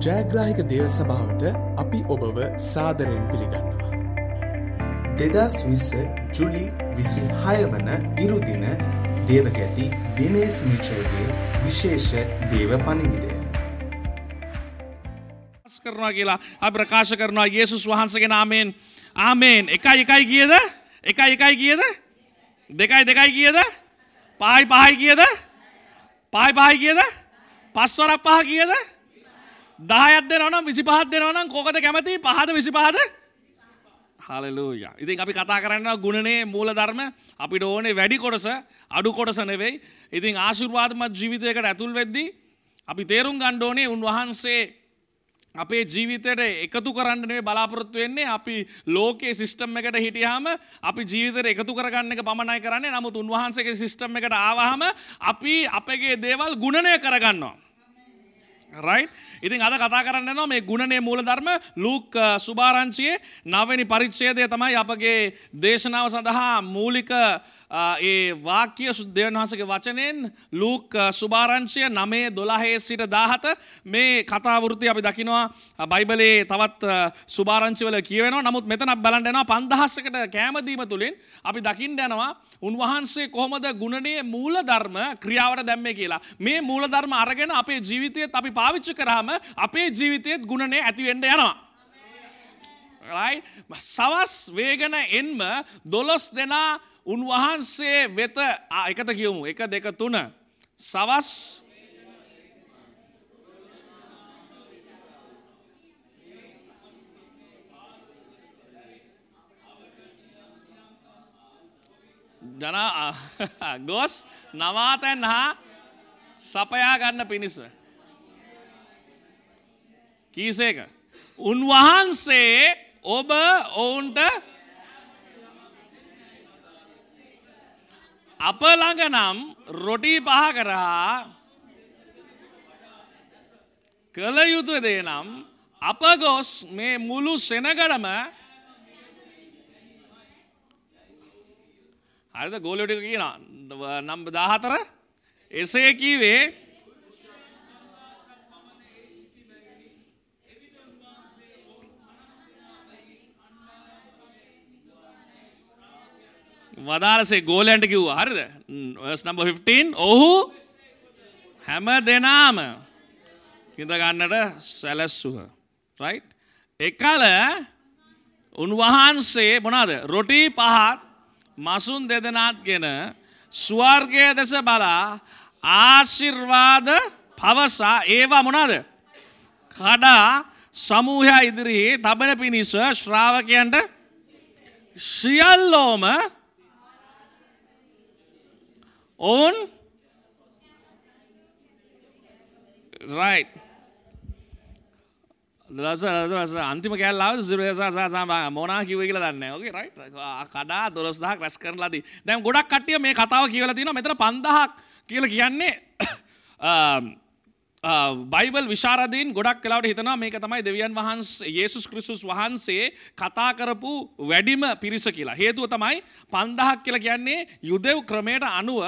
ජයග්‍රාහික දේව සභාවට අපි ඔබව සාදරයෙන් පිළිගන්නවා. දෙදස් විස්ස ජුලි විසි හයවන ඉරුදින දේවගැති ඩිනේස් මිචල්ගේ විශේෂ දේව පණිවිඩය. කරනවා කියලා අප ප්‍රකාශ කරනවා යේසුස් වහන්සගේ නාමයෙන්. ආමේන්. එකයි එකයි කියද එකයි එකයි කියද දෙකයි දෙකයි කියද පහයි පහයි කියද පහයි පහයි කියද පස්වරක් පහ කියද දායත් දෙනවනම් විසි පහත් දෙනවනම් කොකද කැමති? පහද විසි පහද හලලූය. ඉතින් අපි කතා කරන්න ගුණනේ මූල ධර්ම. අපිට ඕනේ වැඩි කොටස අඩු කොටස නෙවෙයි. ඉතින් ආශිර්වාදමත් ජීවිතයකට ඇතුල් වෙද්දී අපි තේරුම් ගණ්ඩෝනේ උන්වහන්සේ අපේ ජීවිතයට එකතු කරන්නනේ බලාපොරොත්තු වෙන්නේ. අපි ලෝකයේ සිස්ටම් එකට හිටියාම අපි ජීවිතයට එකතු කරගන්න එක පමණයි කරන්නේ. නමුත් උන්වහන්සේගේ සිස්ටම් එකට ආවහම අපි අපගේ දේවල් ගුණනය කරගන්නවා. රයි ඉතින් අද කතා කරන්න නවා මේ ගුණනේ මූල ධර්ම ලූක් සුභාරංචියයේ නවනි පරිච්චේදය තමයි අපගේ දේශනාව සඳහා මූලික ඒ වාක්‍ය සුද්දයන් වහසගේ වචනයෙන් ලූක් සුභාරංශය නමේ දොළහේ සිට දාහත. මේ කතාවෘති අපි දකිනවා බයිබලේ තවත් සුභාරංචිවල කියවෙන නමුත් මෙතන බලන්ටනවා පන්දහස්සකට කෑමදීම තුළින් අපි දකිින් යනවා උන්වහන්සේ කොහොමද ගුණනේ මූල ධර්ම ක්‍රියාවට දැම්මේ කියලා? මේ මූල ධර්ම අරගෙන අපේ ජීවිතයත් අපි පාවිච්චි කරාම අපේ ජීවිතයත් ගුණනේ ඇතිවෙන්ඩ යනවා. සවස් වේගන එන්ම දොළොස් දෙනා උන්වහන්සේ වෙත එකත කියවමු එක දෙක තුන සවස් ජන ගොස් නවාතැන් හා සපයා ගන්න පිණිස. කීසේක. උන්වහන්සේ ඔබ ඔවුන්ට අප ළඟ නම් රොටී පහ කරහා කළ යුතු දේ නම් අප ගොස් මේ මුළු සෙනගඩම හරිද? ගෝලොටික කියන නම්බ දාහතර? එසේ කීවේ වදාලසේ ගෝලන්ට කිව්ව. හරිද? නම්බ 15 ඔහු හැම දෙනාම හිඳගන්නට සැලැස්සුහ. රයි් එකල උන්වහන්සේ මොනාද රොටී පහත් මසුන් දෙදනාත් ගෙන ස්වර්ගය දෙස බලා ආශිර්වාද පවසා ඒවා මොනාද කඩා සමූහයා ඉදිරියේ තබන පිණිස ශ්‍රාවකයන්ට සියල්ලෝම ඔවුන් රයි් දස අන්තිම කැල්ලාව සිරසාසාම මොනා කිව කියල දන්න ඕගේ රයි කඩා දොරස්දහක් රැස් කරන ලදී. දැම් ගොඩක් කටිය මේ කතාව කියල තින මෙතන පන්දහක් කියල කියන්නේ බයිබල් විශාරදීන් ගොඩක් කලාවට හිතනවා මේක තමයි දෙවියන් වහන්ස් යේසුස් කෘසුස් වහන්සේ කතා කරපු වැඩිම පිරිස කියලා. හේතුව තමයි පන්දහක් කියල කියන්නේ යුදෙව් ක්‍රමයට අනුව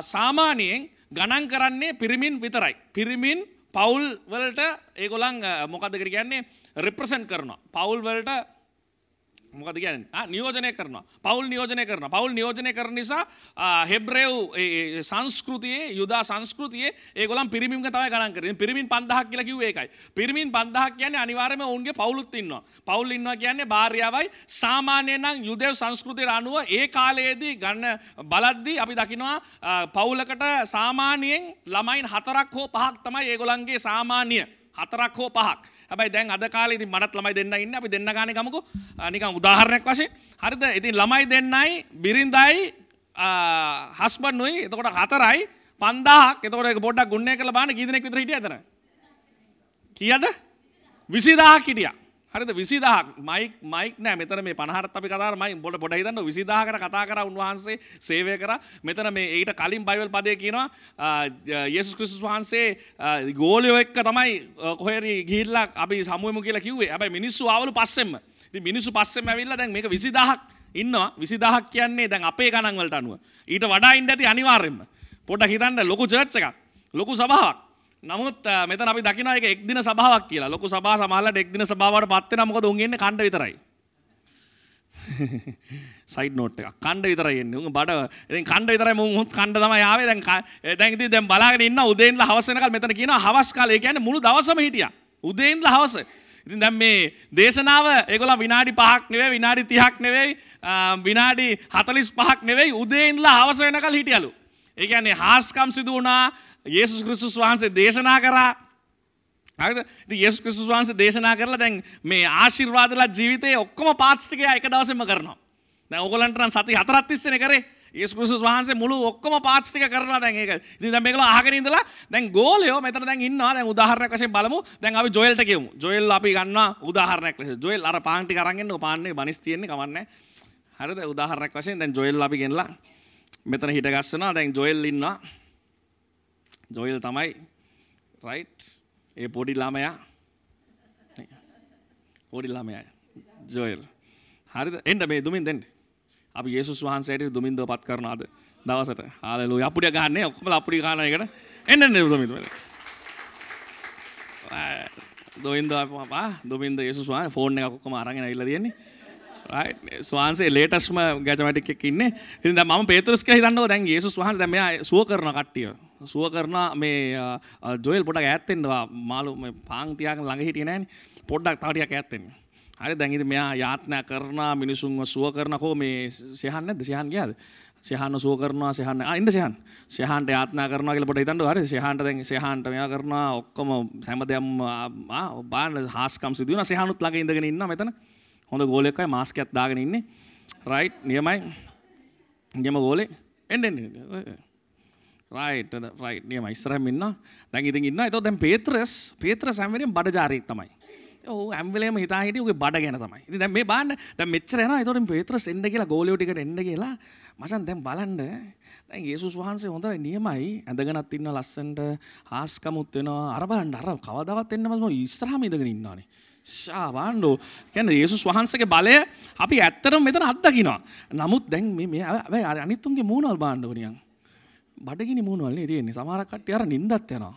සාමානයෙන් ගණන් කරන්නේ පිරිමින් විතරයි. පිරිමින් පවුල් වලට ඒගොලන් මොකදකර කියන්නේ රෙප්‍රසන්් කරනවා. පවුල් වලට මොකද ගැන නියෝජනය කරන පවල් නියෝජනය කරන පවල් නියෝජනය කර නිසා හෙබ්‍රෙව් සංස්කෘතියේ යුදා සංස්කෘතිය ඒගොලම් පිරිමිම තයි ගන කර පිරිමින් පන්දහක් කියල කිව ඒකයි. පිරිමින් පන්දහක් කියන්නේ අනිවාරම ඔවුන්ගේ පවුලුත්තින්නවා පවුල් ඉන්නවා කියන්නේ භාර්යාවයි. සාමාන්‍යය නම් යුදෙව් සංස්කෘතිය අනුව ඒ කාලයේදී ගන්න බලද්දී අපි දකිනවා පවුලකට සාමානයෙන් ළමයින් හතරක් හෝ පහක් තමයි ඒගොලන්ගේ සාමාන්‍ය හතරක් හෝ පහක්. හැබයි දැන් අද කාලෙති මටත් ළමයි දෙන්න ඉන්න. අපි දෙන්න ගන කමකු නිකම් උදාහරණයක් වශයෙන්. හරිද? ඉතින් ළමයි දෙන්නයි බිරින්දයි හස්බන්නුයි එතකොට හතරයි. පන්දාහක්. එතකොට පොඩ්ඩක් ගුණය කළ බාන ගීදනෙක් විතර හිටිය ඇතන කියද? විසිදාහක් හිටියා. හරිද? විසිදහක්. මයික් මයික් නෑ. මෙතන මේ පනහරත් අපි කතාර මයි බොඩ පොඩ හිතන්න විසිදාහකට කතා කර උන්වහන්සේ සේවය කර. මෙතන මේ ඒට කලින් බයිවල් පදය කියනවා යේසු ක්‍රිස්තුස් වහන්සේ ගෝලයෝ එක්ක තමයි කොහෙරි ගිහිල්ලක් අපි සමුවම කියලා කිව්වේ. හැබැයි මිනිස්සු ආවලු පස්සෙම. ඉතින් මිනිස්සු පස්සෙම ඇවිල්ලා දැන් මේක විසිදාහක් ඉන්නවා. විසිදාහක් කියන්නේ දැන් අපේ ගණන් වලට අනුව. ඊට වඩා ඉන්න ඇති අනිවාර්යෙන්ම. පොඩ්ඩක් හිතන්න. ලොකු චර්ච් එකක්. ලොකු සභාවක්. නමුත් අ, මෙතන අපි දකිනවා එක එක්දින සභාවක් කියලා. ලොකු සභා සමහරවිට එක්දින සභාවට පත් වෙනවා. මොකද උන් එන්නේ කණ්ඩ විතරයි. සයිඩ් නෝට් එකක්. කණ්ඩ විතරයි එන්නේ උන් බඩ ඉතින් කණ්ඩ විතරයි මුන් උන් කණ්ඩ තමයි ආවේ. දැන් ක- දැන් ඉතින් දැන් බලාගෙන ඉන්න උදේ ඉඳලා හවස වෙනකල් මෙතන කියනවා හවස් කාලේ. ඒ කියන්නේ මුළු දවසම හිටියා. උදේ ඉඳලා හවස. ඉතින් දැන් මේ දේශනාව ඒගොල්ලෝ විනාඩි 5ක් නෙවෙයි විනාඩි 30ක් නෙවෙයි ආ, විනාඩි 45ක් නෙවෙයි උදේ ඉඳලා හවස වෙනකල් හිටියලු. ඒ කියන්නේ හාස්කම් සිදු වුණා. යේසුස් ක්‍රිස්තුස් වහන්සේ දේශනා කරා හරිද ඉතින් යේසුස් ක්‍රිස්තුස් වහන්සේ දේශනා කරලා දැන් මේ ආශිර්වාදලා ජීවිතයේ ඔක්කොම පාර්ට්ස් ටික එයා එක දවසෙම කරනවා. දැන් ඕගොල්ලන්ට නම් සති හතරක් තිස්සේනේ කරේ. යේසුස් ක්‍රිස්තුස් වහන්සේ මුළු ඔක්කොම පාර්ට්ස් ටික කරනවා දැන් ඒක. ඉතින් දැන් මේගොල්ලෝ අහගෙන ඉඳලා දැන් ගෝලයෝ මෙතන දැන් ඉන්නවා. දැන් උදාහරණයක් වශයෙන් බලමු. දැන් අපි ජොයල්ට කියමු. ජොයල් අපි ගන්නවා උදාහරණයක් ලෙස. ජොයල් අර පාන් ටික අරන් එන්නකො පාන්නේ බනිස් තියෙන්නේ කවන්නේ. හරිද? උදාහරණයක් වශයෙන් දැන් ජොයල් අපි ගෙනලා මෙතන හිට ගස්සනවා. දැන් ජොයල් ඉන්නවා. ජොයල් තමයි. රයිට් ඒ පොඩි ළමයා. පොඩි ළමයා. ජොයල් හරිද? එන්න මේ දුමින් දෙන්න. අපි යේසුස් වහන්සේට දුමින්දව පත් කරනවාද දවසට. හාලෙලූයා. අපුඩිය ගන්නෑ ඔක්කොම අපුඩිය ගන්න එකට. එන්න එන්න දුමින්ද. දොයින්ද පා දුමින්ද යේසුස් වහන්සේ ෆෝන් එකක් ඔක්කොම අරගෙන ඇවිල්ලා තියෙන්නේ. Right. ස්වාන්සේ ලේටස්ම ගැජමටික් එකක් ඉන්නේ. ඉතින් දැන් මම පේතරුස් කියලා හිතන්නකෝ. දැන් යේසුස් වහන්සේ දැන් මෙයා සුව කරන කට්ටිය. සුව කරන මේ අ, අ, ජොයල් පොඩක් ඈත් වෙන්න මාළු මේ පාන් තියාගෙන ළඟ හිටියේ නෑනේ. පොඩ්ඩක් තව ටිකක් ඈත් වෙන්න. හරි දැන් ඉතින් මෙයා යාත්නා කරන මිනිසුන්ව සුව කරනකෝ මේ සෙහන් නැද්ද? සෙහන් ගියාද? සෙහන් සුව කරනවා සෙහන් ආ ඉන්න සෙහන්. සෙහන්ට යාත්නා කරනවා කියලා පොඩ්ඩක් හිතන්නකෝ හරි සෙහන්ට දැන් සෙහන්ට මෙයා කරනවා. ඔක්කොම හැමදේම ආ බාන හාස්කම් සිදු වෙනවා. සෙහනුත් ළඟ ඉඳගෙන ඉන්නවා මෙතන. හොඳ ගෝලෙක්වයි මාස්ක් එකක් දාගෙන ඉන්නේ. රයිට් නියමයි. නියම ගෝලේ. එන්න එන්න රයිට් රයිට් නියමයි ඉස්සරහින් ඉන්නවා දැන් ඉතින් ඉන්නවා එතකොට දැන් පේත්‍රස් පේත්‍රස් හැම වෙලේම බඩජාරයෙක් තමයි ඔව් හැම වෙලේම හිතා හිටියේ උගේ බඩ ගැන තමයි ඉතින් දැන් මේ බලන්න දැන් මෙච්චර යනවා එතකොට පේත්‍රස් එන්න කියලා ගෝලියෝ ටිකට එන්න කියලා මචන් දැන් බලන්න දැන් යේසුස් වහන්සේ හොඳයි නියමයි ඇඳගෙනත් ඉන්න ලස්සනට හාස්කමුත් වෙනවා අර බලන්න අර කවදාවත් එන්න මම ඉස්සරහම ඉඳගෙන ඉන්නවානේ ශාවාන්ඩෝ කැන ඒසුස් වහන්සගේ බලය අපි ඇත්තරම් මෙතන අත්දකිනවා. නමුත් දැන් මේ ඇ අනිත්තුන්ගේ මූුණල් බාණ්ඩවනියන් බඩගිනි මූුණුවල්න්නේ තියෙන්නේ සමහරකට අර නින්දත් යනවා.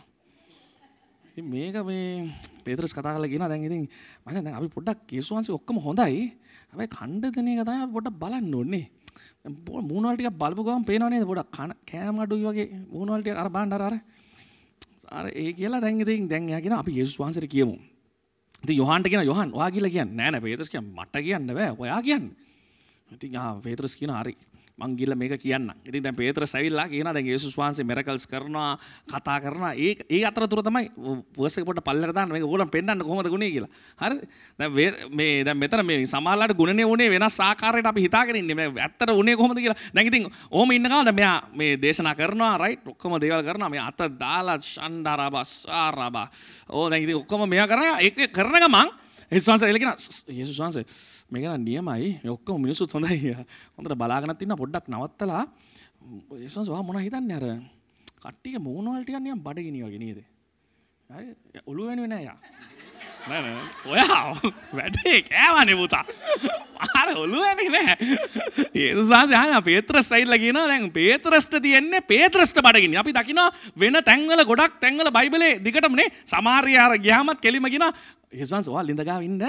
ඉතින් මේක මේ පේතරස් කතා කල ගෙන දැන් ඉතින් මචන් දැන් අපි පොඩ්ඩක් යේසුස් ඔක්කොම හොඳයි හැබැයි ඛණ්ඩනය කතා පොඩ්ඩක් බලන්න ඕනේ. මූුණවල් ටික බලපු ගමන් පේනවා නේද පොඩක් කන කෑම අඩුයි වගේ මූුණවල් ටික අර බාණ්ඩ අර අර අර ඒ කියලා දැන් ඉතින් දැන් එයා කියන අපි යේසුස් වහන්සේට කියමු. ඉතින් යොහන්ට කියන යොහන් ඔයා කියලා කියන්නේ නෑ නෑ පේතරස් කියන්නේ මට කියන්න බෑ ඔයා කියන්නේ. ඉතින් ආ පේතරස් කියන හරි මං ගිහලා මේක කියන්නම්. ඉතින් දැන් පේතරස් ඇවිල්ලා කියනවා දැන් යේසුස් වහන්සේ මිරකල්ස් කරනවා කතා කරනවා ඒ ඒ අතරතුර තමයි වර්ස් එක පොඩ්ඩක් පල්ලෙට දාන්න මේක ඕගොල්ලන් පෙන්නන්න කොහොමද ගුණේ කියලා. හරිද? දැන් වේ- මේ දැන් මෙතන මේ සමාජලාට ගුණනේ උනේ වෙනස් ආකාරයකට අපි හිතාගෙන ඉන්නේ. මේ ඇත්තට උනේ කොහොමද කියලා. දැන් ඉතින් ඕම ඉන්න ගමන් දැන් මෙයා මේ දේශනා කරනවා රයිට් ඔක්කොම දේවල් කරනවා. මේ අත දාලා ෂණ්ඩාරබස් ආරබා. ඕ දැන් ඉතින් ඔක්කොම මෙයා කරනවා ඒක කරන ගමන් යේසුස් වහන්සේ එලකින යේසුස් වහන්සේ මේක නම් නියමයි. මේ ඔක්කොම මිනිස්සුත් හොඳයි හොඳට බලාගෙනත් ඉන්න පොඩ්ඩක් නවත්තලා. යේසුස් වහන්සේ වා මොනවා හිතන්නේ අර? කට්ටියගේ මූණ වල ටිකක් නිකන් බඩගිනි වගේ නේද? හරි. ඔළුව වෙනුවේ නෑ යා. නෑ නෑ. ඔයා වැඩේ කෑවනේ පුතා. අර ඔළුව වෙන්නේ නෑ. යේසුස් වහන්සේ ආ පේත්‍රස් සයිඩ්ලා කියනවා දැන් පේත්‍රස්ට තියෙන්නේ පේත්‍රස්ට බඩගිනි. අපි දකිනවා වෙන තැන්වල ගොඩක් තැන්වල බයිබලේ දිගටමනේ සමහරිය අර ගියාමත් කෙලිම කියනවා යේසුස් වහන්සේ ඔයා ලිඳගාව ඉන්න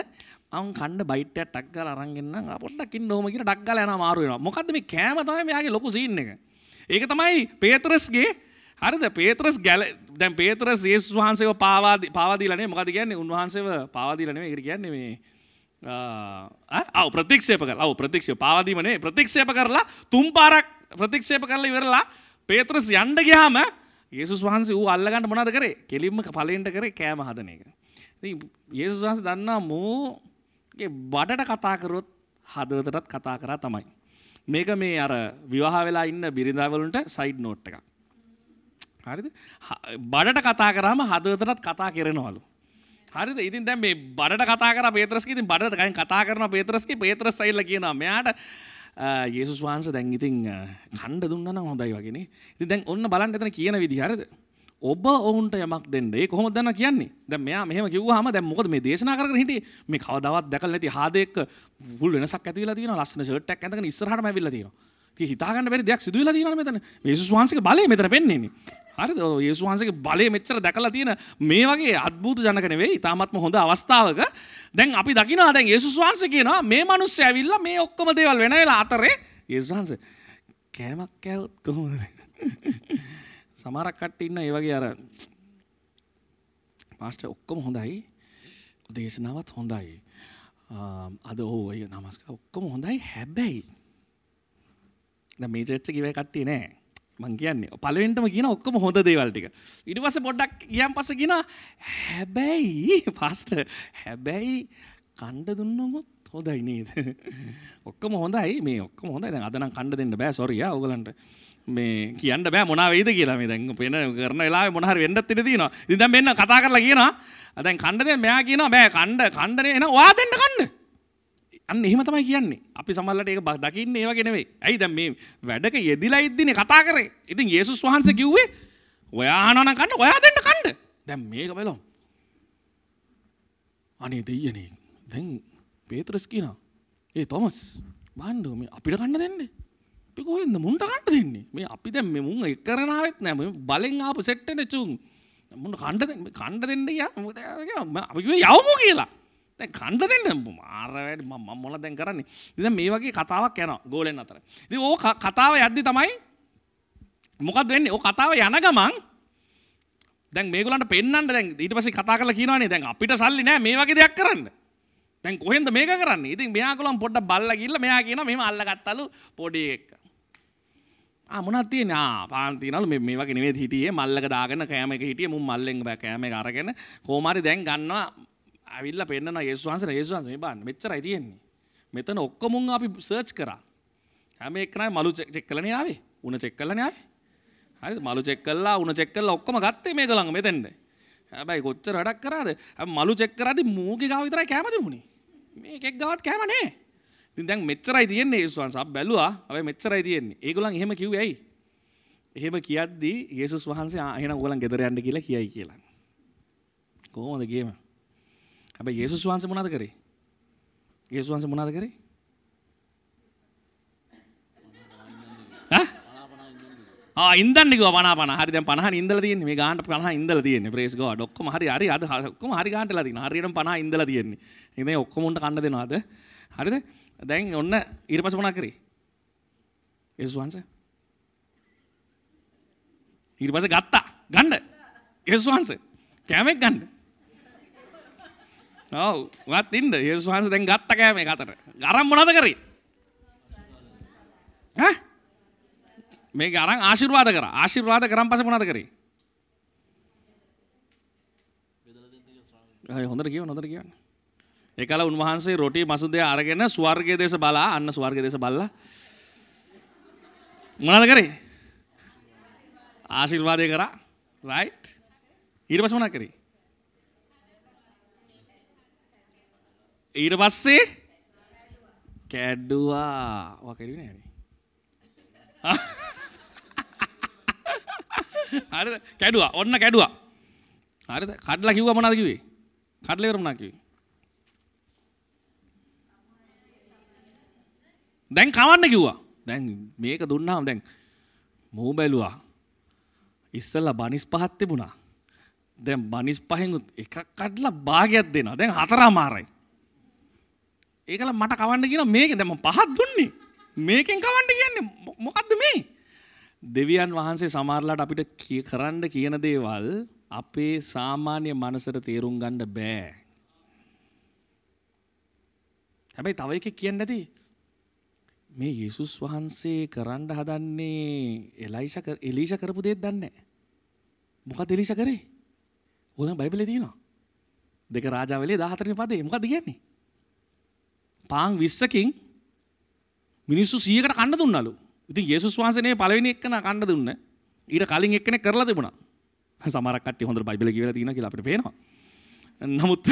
මං කණ්ඩ බයිට්ටයක් ටක් ගාලා අරන් එන්නම් ආ පොඩ්ඩක් ඉන්න ඕම කියලා ටක් ගාලා යනවා මාරු වෙනවා. මොකද්ද මේ කෑම තමයි මෙයාගේ ලොකු සීන් එක. ඒක තමයි පේත්‍රස්ගේ හරිද? පේත්‍රස් ගැල දැන් පේත්‍රස් යේසුස් වහන්සේව පාවා දී- පාවා දීලා නෙමෙයි. මොකද කියන්නේ? උන්වහන්සේව පාවා දීලා නෙමෙයි. ඒකට කියන්නේ මේ ආ ඔව් ප්‍රතික්ෂේප කරලා. ඔව් ප්‍රතික්ෂේප. පාවා දීම නෙමෙයි. ප්‍රතික්ෂේප කරලා තුන් පාරක් ප්‍රතික්ෂේප කරලා ඉවරලා පේත්‍රස් යන්න ගියාම යේසුස් වහන්සේ ඌ අල්ලගන්න මොනවද කරේ? කෙලින්ම ඵලෙන්ට කරේ කෑම හදන එක. ඉතින් යේසුස් වහන්සේ දන්නා මෝගේ බඩට කතා කරොත් හදවතටත් කතා කරා තමයි. මේක මේ අර විවාහ වෙලා ඉන්න බිරිඳාවලුන්ට සයිඩ් නෝට් එකක්. හරිද? හ- බඩට කතා කරාම හදවතටත් කතා කරනවලු. හරිද? ඉතින් දැන් මේ බඩට කතා කර පේත්‍රස්ගේ ඉතින් බඩට කයින් කතා කරන පේත්‍රස්ගේ පේත්‍රස් සයිල්ලා කියනවා. මෙයාට යේසුස් වහන්සේ දැන් ඉතින් කණ්ඩ දුන්නා නම් හොඳයි වගේනේ ඉතින් දැන් ඔන්න බලන්න එතන කියන විදිහ හරිද? ඔබ ඔවුන්ට යමක් දෙන්න ඒ කොහොමද දන්නා කියන්නේ? දැන් මෙයා මෙහෙම කිව්වහම දැන් මොකද මේ දේශනා කරගෙන හිටියේ? මේ කවදාවත් දැකලා නැති හාදෙක ෆුල් වෙනසක් ඇති වෙලා තියෙනවා ලස්සන ෂර්ට් එකක් ඇඳගෙන ඉස්සරහටම ඇවිල්ලා තියෙනවා. ඉතින් හිතා ගන්න බැරි දෙයක් සිදු වෙලා තියෙනවා මෙතන යේසුස් වහන්සේගේ බලය මෙතන පෙන්වන්නේ. හරි යේසු වහන්සේගේ බලය මෙච්චර දැකලා තියෙන මේ වගේ අද්භූත ජනක නෙවෙයි ඉතාමත්ම හොඳ අවස්ථාවක. දැන් අපි දකිනවා දැන් යේසුස් වහන්සේ කියනවා මේ මිනිස්සු ඇවිල්ලා මේ ඔක්කොම දේවල් වෙන වෙලා අතරේ යේසුස් වහන්සේ. කෑමක් කෑවොත් කොහොමද? සමහරක් කට්ටිය ඉන්න ඒ වගේ අර පාස්ටර් ඔක්කොම හොඳයි. දේශනාවත් හොඳයි. අද ඔහු ඔය නමස්කාර ඔක්කොම හොඳයි. හැබැයි දැන් මේ චර්ච් එකේ කට්ටිය නෑ. මං කියන්නේ පළවෙනිටම කියන ඔක්කොම හොඳ දේවල් ටික. ඊට පස්සේ පොඩ්ඩක් ගියන් පස්සේ කියන හැබැයි පාස්ටර් හැබැයි කණ්ඩ දුන්නොත් හොඳයි නේද? ඔක්කොම හොඳයි. මේ ඔක්කොම හොඳයි. දැන් අද නම් කණ්ඩ දෙන්න බෑ. සෝරි ආ ඔයගලන්ට මේ කියන්න බෑ මොනා වෙයිද කියලා. මේ දැන් පේන කරන වෙලාවේ මොන හරි වෙන්නත් ඉඩ තියෙනවා. ඉතින් දැන් මෙන්න කතා කරලා කියනවා. දැන් කණ්ඩ දෙන්න මෙයා කියනවා. බෑ කණ්ඩ කණ්ඩනේ එන ඔයා දෙන්න කණ්ඩ අන්න එහෙම තමයි කියන්නේ. අපි සමහරවිට ඒක දකින්නේ ඒ වගේ නෙවෙයි. ඇයි දැන් මේ වැඩක යෙදිලා ඉද්දිනේ කතා කරේ. ඉතින් යේසුස් වහන්සේ කිව්වේ ඔයා අහනවා නම් කන්න. ඔයා දෙන්න කන්න. දැන් මේක බලමු. අනේ දෙයියනේ. දැන් පේත්‍රස් කියනවා. ඒ තොමස් බාන්න මේ අපිට කන්න දෙන්නේ. අපි කොහෙන්ද මුන්ට කන්න දෙන්නේ? මේ අපි දැන් මේ මුන් එක් කරන ආවෙත් නෑ. මේ බලෙන් ආපු සෙට් එකනේ චුන්. මුන් කන්න දෙන්න කන්න දෙන්න යා. මොකද අපි කිව්වේ යවමු කියලා. දැන් කණ්ඩ දෙන්න මාර වැඩ මම මොන දැන් කරන්නේ ඉතින් මේ වගේ කතාවක් යනවා ගෝලෙන් අතර ඉතින් ඕක කතාව යද්දි තමයි මොකක්ද වෙන්නේ ඕක කතාව යන ගමන් දැන් මේගොල්ලන්ට පෙන්වන්න දැන් ඊට පස්සේ කතා කරලා කියනවානේ දැන් අපිට සල්ලි නැහැ මේ වගේ දෙයක් කරන්න දැන් කොහෙන්ද මේක කරන්නේ ඉතින් මෙයාගොල්ලන් පොඩ්ඩක් බල්ලා ගිහලා මෙයා කියනවා මෙහෙම අල්ලගත්තලු පොඩි එක ආ මොනවද තියෙන්නේ ආ පාන් තියනලු මේ මේ වගේ නෙවෙයි හිටියේ මල්ලක දාගෙන කෑම එක හිටියේ මුන් මල්ලෙන් බෑ කෑම එක අරගෙන කොහොම හරි දැන් ගන්නවා ඇවිල්ල පෙන්න්න යේසු වහන්සේ යේසු වහන්සේ මේ බලන්න මෙච්චරයි තියෙන්නේ. මෙතන ඔක්කොම අපි සර්ච් කරා. හැම එකනයි මලු චෙක් කළනේ ආවේ. උණ චෙක් කළනේ ආවේ. හරිද? මලු චෙක් කළා උණ චෙක් කළා ඔක්කොම ගත්තේ මේක ළඟ මෙතෙන්ද. හැබැයි කොච්චර වැඩක් කරාද? මලු චෙක් කරාදී මූගේ ගාව විතරයි කැම තිබුණේ. මේකෙක් ගාවත් කැම නෑ. ඉතින් දැන් මෙච්චරයි තියෙන්නේ යේසුස් වහන්සේ. අපි බැලුවා. හැබැයි මෙච්චරයි තියෙන්නේ. ඒගොල්ලන් එහෙම කිව්වේ ඇයි? එහෙම කියද්දී යේසුස් වහන්සේ එහෙනම් ඔයගොල්ලන් ගෙදර යන්න කියලා කියයි කියලා. කොහොමද ගේම? හැබැයි යේසුස් වහන්සේ මොනවද කරේ? යේසුස් වහන්සේ මොනවද කරේ? ආ ඉන්දන්න කිව්වා 50 50. හරි දැන් 50 ඉඳලා තියෙන්නේ. මේ ගානට 50 ඉඳලා තියෙන්නේ. Praise God. ඔක්කොම හරි හරි අද ඔක්කොම හරි ගානටලා තියෙනවා. හරියටම 50 ඉඳලා තියෙන්නේ. ඉතින් ඔක්කොම උන්ට කන්න දෙනවද? හරිද? දැන් ඔන්න ඊට පස්සේ මොනා කරේ? යේසුස් වහන්සේ ඊට පස්සේ ගත්තා. ගන්න. යේසුස් වහන්සේ කැමෙක් ගන්න. ඔව් වත් ඉන්න යේසුස් වහන්සේ දැන් ගත්ත කෑම එක අතට. අරන් මොනවද කරේ? ඈ මේක අරන් ආශිර්වාද කරා. ආශිර්වාද කරන් පස්සේ මොනවද කරේ? අය හොඳට කියවන්න හොඳට කියවන්න. ඒකල උන්වහන්සේ රොටි මසුදේ අරගෙන ස්වර්ගයේ දේශ බලා අන්න ස්වර්ගයේ දේශ බල්ලා මොනවද කරේ? ආශිර්වාදය කරා. රයිට්. ඊට පස්සේ මොනවද කරේ? ඊට පස්සේ කැඩ්ඩුවා වකරි නෑන හරි කැඩුවා. ඔන්න කැඩුවා. හරි කඩලා කිව්ව මොනද කිවේ කඩල කරමනා කිවේ දැන් කවන්න කිව්වා. දැන් මේක දුන්නාම දැන් මූ බැලුවා. ඉස්සල්ලා බනිස් පහත් තිබුණා. දැන් බනිස් පහෙන් එකක් කඩලා භාගයක් දෙනවා. දැන් හතරා මාරයි ඒකල මට කවන්න කියන මේක දැම පහත් දුන්නේ. මේකෙන් කවන්ට කියන්නේ මොකක්ද මේ? දෙවියන් වහන්සේ සමාරලාට අපිට කිය කරන්න කියන දේවල් අපේ සාමාන්‍ය මනසට තේරුම් ගණ්ඩ බෑ. හැබැයි තව එක කියන්න ඇති මේ යේසුස් වහන්සේ කරන්න හදන්නේ එලයිෂ එලීෂ කරපු දෙයක් දන්නේ මොකක් එලිෂ කරේ? ඕන බයිබලේ තියෙනවා. දෙක රාජාවලේ 14 පදේ. මොකක්ද කියන්නේ? පාන් විස්සකින් මිනිස්සු සියකට කන්න දුන්නලු. ඉතින් යේසුස් වහන්සේනේ පළවෙනි එක්කන කන්න දුන්න. ඊට කලින් එක්කෙනෙක් කරලා තිබුණා. සමහරක් කට්ටිය හොඳට බයිබලේ කියවලා තියෙනවා කියලා අපිට පේනවා. නමුත්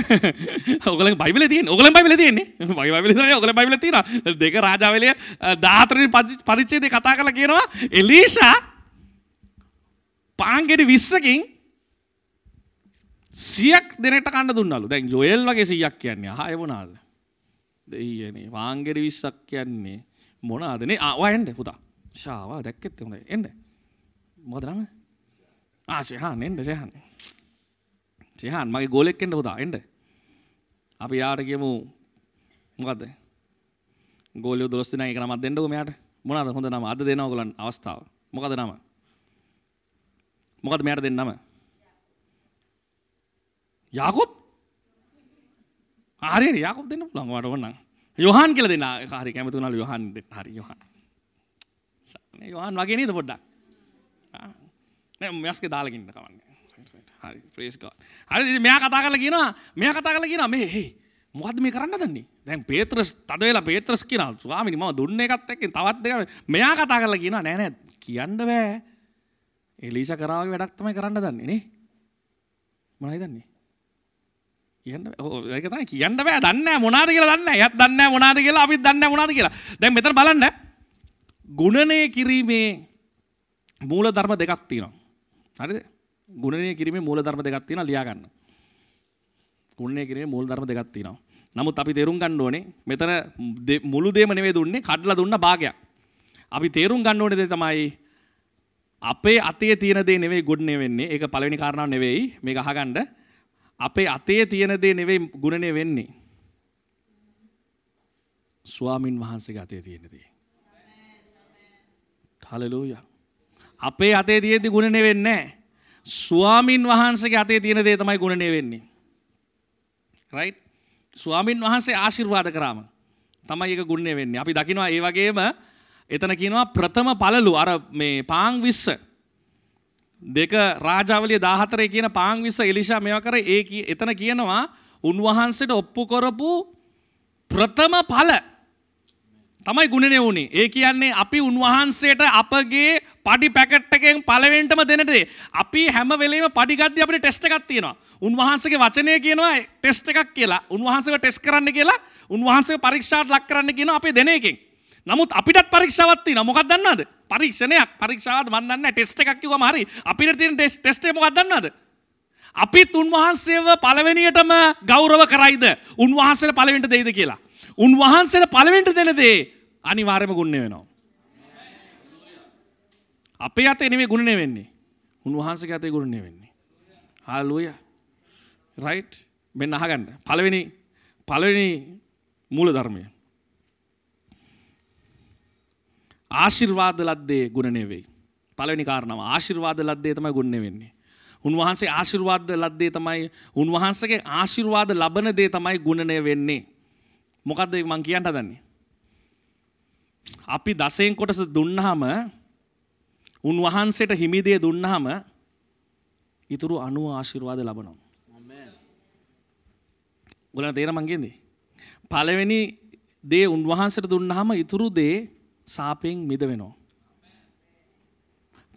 ඔගලන් බයිබල තියන ඔගල බයිබල තියන්නේ. බයිබල න ඔගල බයිබල තින දෙක රාජාවලය දාතරෙන් පරිච්චේද කතා කළ කියනවා. එලීෂා පාන්ගෙඩි විස්සකින් සියක් දෙනට කන්න දුන්නලු. දැන් ජොයල් වගේ සියක් කියන්නේ හයවනාද දෙයනේ වාංගෙඩ විස්සක් කියන්නේ මොනාදනේ ආවා එන්න පුතා. ශාවා දැක්කෙත් හොඳයි එන්න. මොකද නම ආශයහන් එන්ඩ සයහන් සයහන් මගේ ගෝලෙක්කෙන්ට හොදා එන්ඩ අපි යාට කියමු මොකක්ද ගෝලය දොස්තින එක නමත් දෙන්නක මෙයාට මොනද හොඳ නම? අද දෙනවගලන් අවස්ථාව. මොකද නම? මොකද මෙයට දෙන්නම? යාකොප් ආරය යාකොප දෙන්න පුළන්වට ඔන්න යොහන් කියල දෙන්න. හරි කැමතුනල් යොහන් හරි යොහන්. යොහන් වගේ නීද පොඩ්ඩක්? මෙස්ක දාලකින්න කවන්න හරි ප්‍රේස්කා හරි මෙයා කතා කරල කියෙනවා මෙයා කතා කරල කියෙන මේ හෙයි මොකද මේ කරන්න දන්නේ? දැන් පේත්‍රස් තද වෙලා පේත්‍රස් කියන ස්වාමිනි මම දුන්න එකත් එක්ක තවත් දෙක මෙයා කතා කරලා කියනවා නෑ නෑ කියන්න බෑ. එලීෂ කරාවගේ වැඩක් තමයි කරන්න දන්නේ නේ. මොනවද දන්නේ? කියන්න ඒක තමයි. කියන්න බෑ දන්නේ නැහැ මොනවද කියලා දන්නේ නැහැ එයත් දන්නේ නැහැ මොනවද කියලා අපිත් දන්නේ නැහැ මොනවද කියලා. දැන් මෙතන බලන්න. ගුණණය කිරීමේ මූල ධර්ම දෙකක් තියෙනවා හරිද ගුණණය කිරීමේ මූල ධර්ම දෙකක් තියෙනවා ලියා ගන්න ගුණණය කිරීමේ මූල ධර්ම දෙකක් තියෙනවා නමුත් අපි තේරුම් ගන්න ඕනේ මෙතන මුළු දේම නෙවෙයි දුන්නේ කඩලා දුන්න භාගයක්. අපි තේරුම් ගන්න ඕනේ දේ තමයි අපේ අතේ තියෙන දේ නෙවෙයි ගුණනේ වෙන්නේ. ඒක පළවෙනි කාරණාව නෙවෙයි. මේක අහගන්න. අපේ අතේ තියෙන දේ නෙවෙයි ගුණනේ වෙන්නේ. ස්වාමින් වහන්සේගේ අතේ තියෙන දේ. හලලූයා. අපේ අතේ තියෙද්දි ගුණනේ වෙන්නේ නැහැ. ස්වාමින් වහන්සේගේ අතේ තියෙන දේ තමයි ගුණනේ වෙන්නේ. right ස්වාමින් වහන්සේ ආශිර්වාද කරාම තමයි එක ගුණ්‍ය වෙන්නේ. අපි දකිනවා ඒ වගේම එතන කියනවා ප්‍රථම පළලු අර මේ පාන් විස්ස දෙක රාජාවලිය 14 කියන පාන් විස්ස එලිෂා මේවා කර ඒ එතන කියනවා උන්වහන්සේට ඔප්පු කරපු ප්‍රථම ඵල තමයි ගුණනේ වුණේ. ඒ කියන්නේ අපි උන්වහන්සේට අපගේ පඩි පැකට් එකෙන් පළවෙනිටම දෙන දේ. අපි හැම වෙලේම පඩි ගද්දී අපිට ටෙස්ට් එකක් තියෙනවා. උන්වහන්සේගේ වචනය කියනවා ටෙස්ට් එකක් කියලා. උන්වහන්සේව ටෙස්ට් කරන්න කියලා උන්වහන්සේව පරීක්ෂාවට ලක් කරන්න කියනවා අපේ දෙන එකෙන්. නමුත් අපිටත් පරීක්ෂාවක් තියෙනවා. මොකක්ද දන්නවද? පරීක්ෂණයක්. පරීක්ෂාවක් මන් දන්නේ නැහැ. ටෙස්ට් එකක් කිව්වම හරි. අපිට තියෙන ටෙස්ට් එක මොකක්ද දන්නවද? අපිත් උන්වහන්සේව පළවෙනියටම ගෞරව කරයිද? උන්වහන්සේට පළවෙනිට දෙයිද කියලා. උන්වහන්සේට පළවෙනිට දෙන දේ අනිවාර්යම ගුණ්‍ය වෙනවා. අපේ අතේ නෙමෙයි ගුණනේ වෙන්නේ. උන්වහන්සේගේ අතේ ගුණනේ වෙන්නේ. හාලුයා. රයිට් මෙන්න අහගන්න. පළවෙනි පළවෙනි මූල ධර්මය. ආශිර්වාද ලද්දේ ගුණනේ වෙයි. පළවෙනි කාරණාව ආශිර්වාද ලද්දේ තමයි ගුණනේ වෙන්නේ. උන්වහන්සේ ආශිර්වාද ලද්දේ තමයි උන්වහන්සේගේ ආශිර්වාද ලබන දේ තමයි ගුණණය වෙන්නේ. මොකද්ද මං කියන්න හදන්නේ? අපි දසයෙන් කොටස දුන්නාම උන්වහන්සේට හිමිදේ දුන්නාම ඉතුරු අනුව ආශිර්වාද ලබනවා. ගොලන තේර මංගේදී. පළවෙනි දේ උන්වහන්සට දුන්නහම ඉතුරු දේ සාපයෙන් මිද වෙනවා.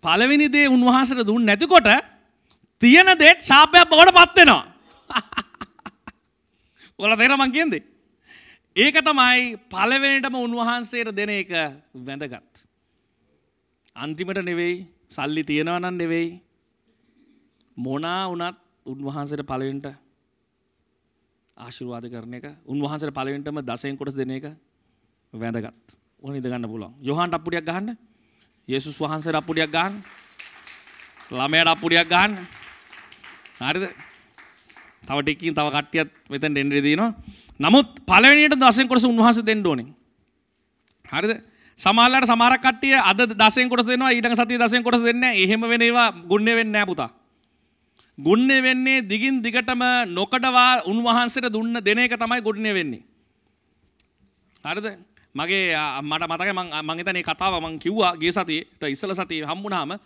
පළවෙනි දේ උන්වහන්සට දුන්න නැතිකොට තියෙන දේත් ශාපයක් බවට පත්වෙනවා. ඔල තේර මංගේදේ. ඒක තමයි පළවෙනිටම උන්වහන්සේට දෙන එක වැඳගත්. අන්තිමට නෙවෙයි සල්ලි තියෙනවනන් නෙවෙයි මොනා වනත් උන්වහන්සේට පළවෙන්ට ආශිර්වාද කරන එක උන්වහන්සේට පළවෙන්ටම දසයෙන් කොටස් දෙන එක වැඳගත්. ඕන ඉදගන්න පුළුවන්. යොහන්ට අප්පුඩියක් ගහන්න. යේසුස් වහන්සේට අප්පුඩියක් ගන්න. ළමයට අප්පුඩියක් ගන්න. හරිද? තව ටිකකින් තව කට්ටියත් මෙතෙන් එන්න දෙනවා. නමුත් පළවෙනියට දසෙන් කොටස උන්වහන්සේ දෙන්න ඕනේ. හරිද? සමහරලාට සමහර කට්ටිය අද දසෙන් කොටස දෙනවා ඊළඟ සතියේ දසෙන් කොටස දෙන්නේ නැහැ. එහෙම වෙන ඒවා ගුණේ වෙන්නේ නැහැ පුතා. ගුණේ වෙන්නේ දිගින් දිගටම නොකඩවා උන්වහන්සේට දුන්න දෙන එක තමයි ගුණේ වෙන්නේ. හරිද? මගේ මට මතකයි මම මම හිතන්නේ කතාව මම කිව්වා ගිය සතියේ ඉස්සල සතියේ හම්බුනාම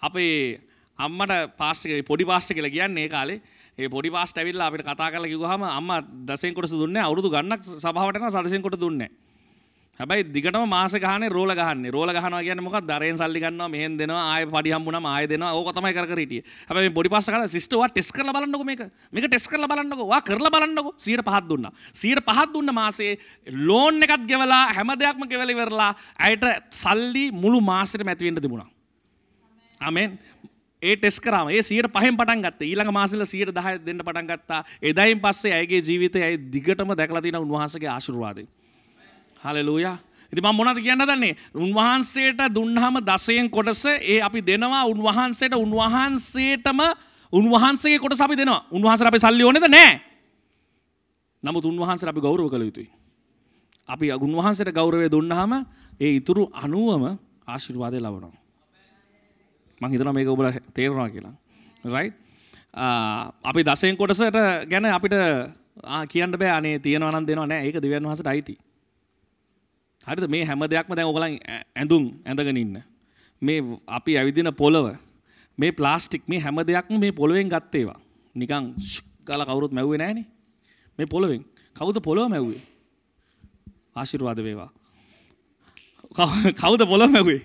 අපේ අම්මට පාස්ටර් පොඩි පාස්ටර් කියලා කියන්නේ ඒ කාලේ ඒ පොඩි පාස්ට ඇවිල්ලා අපිට කතා කරලා කිව්වහම අම්මා දසෙන් කොටස දුන්නේ අවුරුදු ගණනක් සභාවට යනවා සදසෙන් කොට දුන්නේ. හැබැයි දිගටම මාස ගහනේ රෝල ගහන්නේ. රෝල ගහනවා කියන්නේ මොකක්ද? දරෙන් සල්ලි ගන්නවා මෙහෙන් දෙනවා ආයෙ පඩි හම්බුනම ආයෙ දෙනවා. ඕක තමයි කර කර හිටියේ. හැබැයි මේ පොඩි පාස්ට කතා සිස්ටර් වා ටෙස්ට් කරලා බලන්නකෝ මේක. මේක ටෙස්ට් කරලා බලන්නකෝ. වා කරලා බලන්නකෝ. 105ක් දුන්නා. 105ක් දුන්න මාසේ ලෝන් එකත් ගෙවලා හැම දෙයක්ම ගෙවලා ඉවරලා ඇයට සල්ලි මුළු මාසෙටම ඇති වෙන්න තිබුණා. ආමෙන් ඒ ටෙස් කරම. ඒ සියට පහෙන් පටන් ගත්ත. ඊළඟ මාසල සියට දහ දෙන්න පටන් ගත්තා. එදයින් පස්සේ ඇගේ ජීවිතය ඇයි දිගටම දැකලා තියෙන උන්වහන්සගේ ආශිර්වාදය. හලලූයා ඉති මම මොනද කියන්න දන්නේ? උන්වහන්සේට දුන්නහම දසයෙන් කොටස ඒ අපි දෙනවා. උන්වහන්සේට උන්වහන්සේටම උන්වහන්සේ කොට අපි දෙනවා. උන්වහන්ස අපි සල්ලි ඕනෙද? නෑ. නමුත් උන්වහන්ස අපි ගෞරව කළ යුතුයි. අපි උන්වහන්සට ගෞරවය දුන්නහම ඒ ඉතුරු අනුවම ආශිර්වාදය ලබනවා. මං හිතන මේක ඔබල තේරවා කියලා. රයි අපි දසයෙන් කොටසට ගැන අපිට කියන්න බෑ අනේ තියෙනවනන් දෙනවා නෑ ඒක දෙවන් වහසට අයිති. හරිද මේ හැම දෙයක්ම දැන් ඔගලන් ඇඳුම් ඇඳගෙන ඉන්න. මේ අපි ඇවිදින පොළව මේ ප්ලාස්ටික් මේ හැම දෙයක්ම මේ පොළොවෙන් ගත්තේවා. නිකං ගල කවුරුත් මැව්වේ නෑනේ මේ පොළොවෙන් කවුද පොළොව මැව්වේ ආශිර්වාද වේවා. කවුද පොළොව මැවේ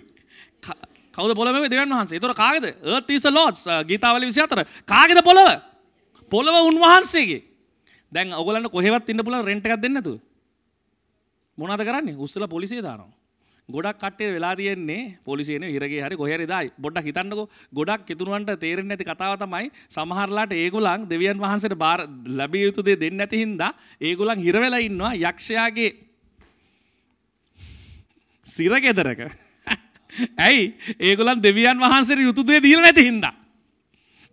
කවද පොළොව දෙවන් වහන්සේ? තොර කාගද? ඒතිස ලෝස් ගීතාවල විසි අතර. කාගෙද පොළොව? පොළොව උන්වහන්සේගේ. දැන් ඔගලන්න කොහෙවත් ඉන්න පුල රෙන්ට් එකක් දෙන්නතු මොනද කරන්නේ? උස්සල පොලිසිය දානවා. ගොඩක් කට්ටේ වෙලා තියෙන්නේ පොලිසියන හිරගේ හරි කොහරි දායි. බොඩ්ඩක් හිතන්නකො. ගොඩක් කිතුරුවන්ට තේරෙන්නේ නැති කතාව තමයි සමහරලාට ඒගොල්ලන් දෙවියන් වහන්සේට බාර ලැබිය යුතු දේ දෙන්නේ නැති හින්දා ඒගොල්ලන් හිර වෙලා ඉන්නවා යක්ෂයාගේ සිරගෙදරක. ඇයි? ඒගොලන් දෙවියන් වහන්සේ යුතුදේ දීල නැති හින්දා.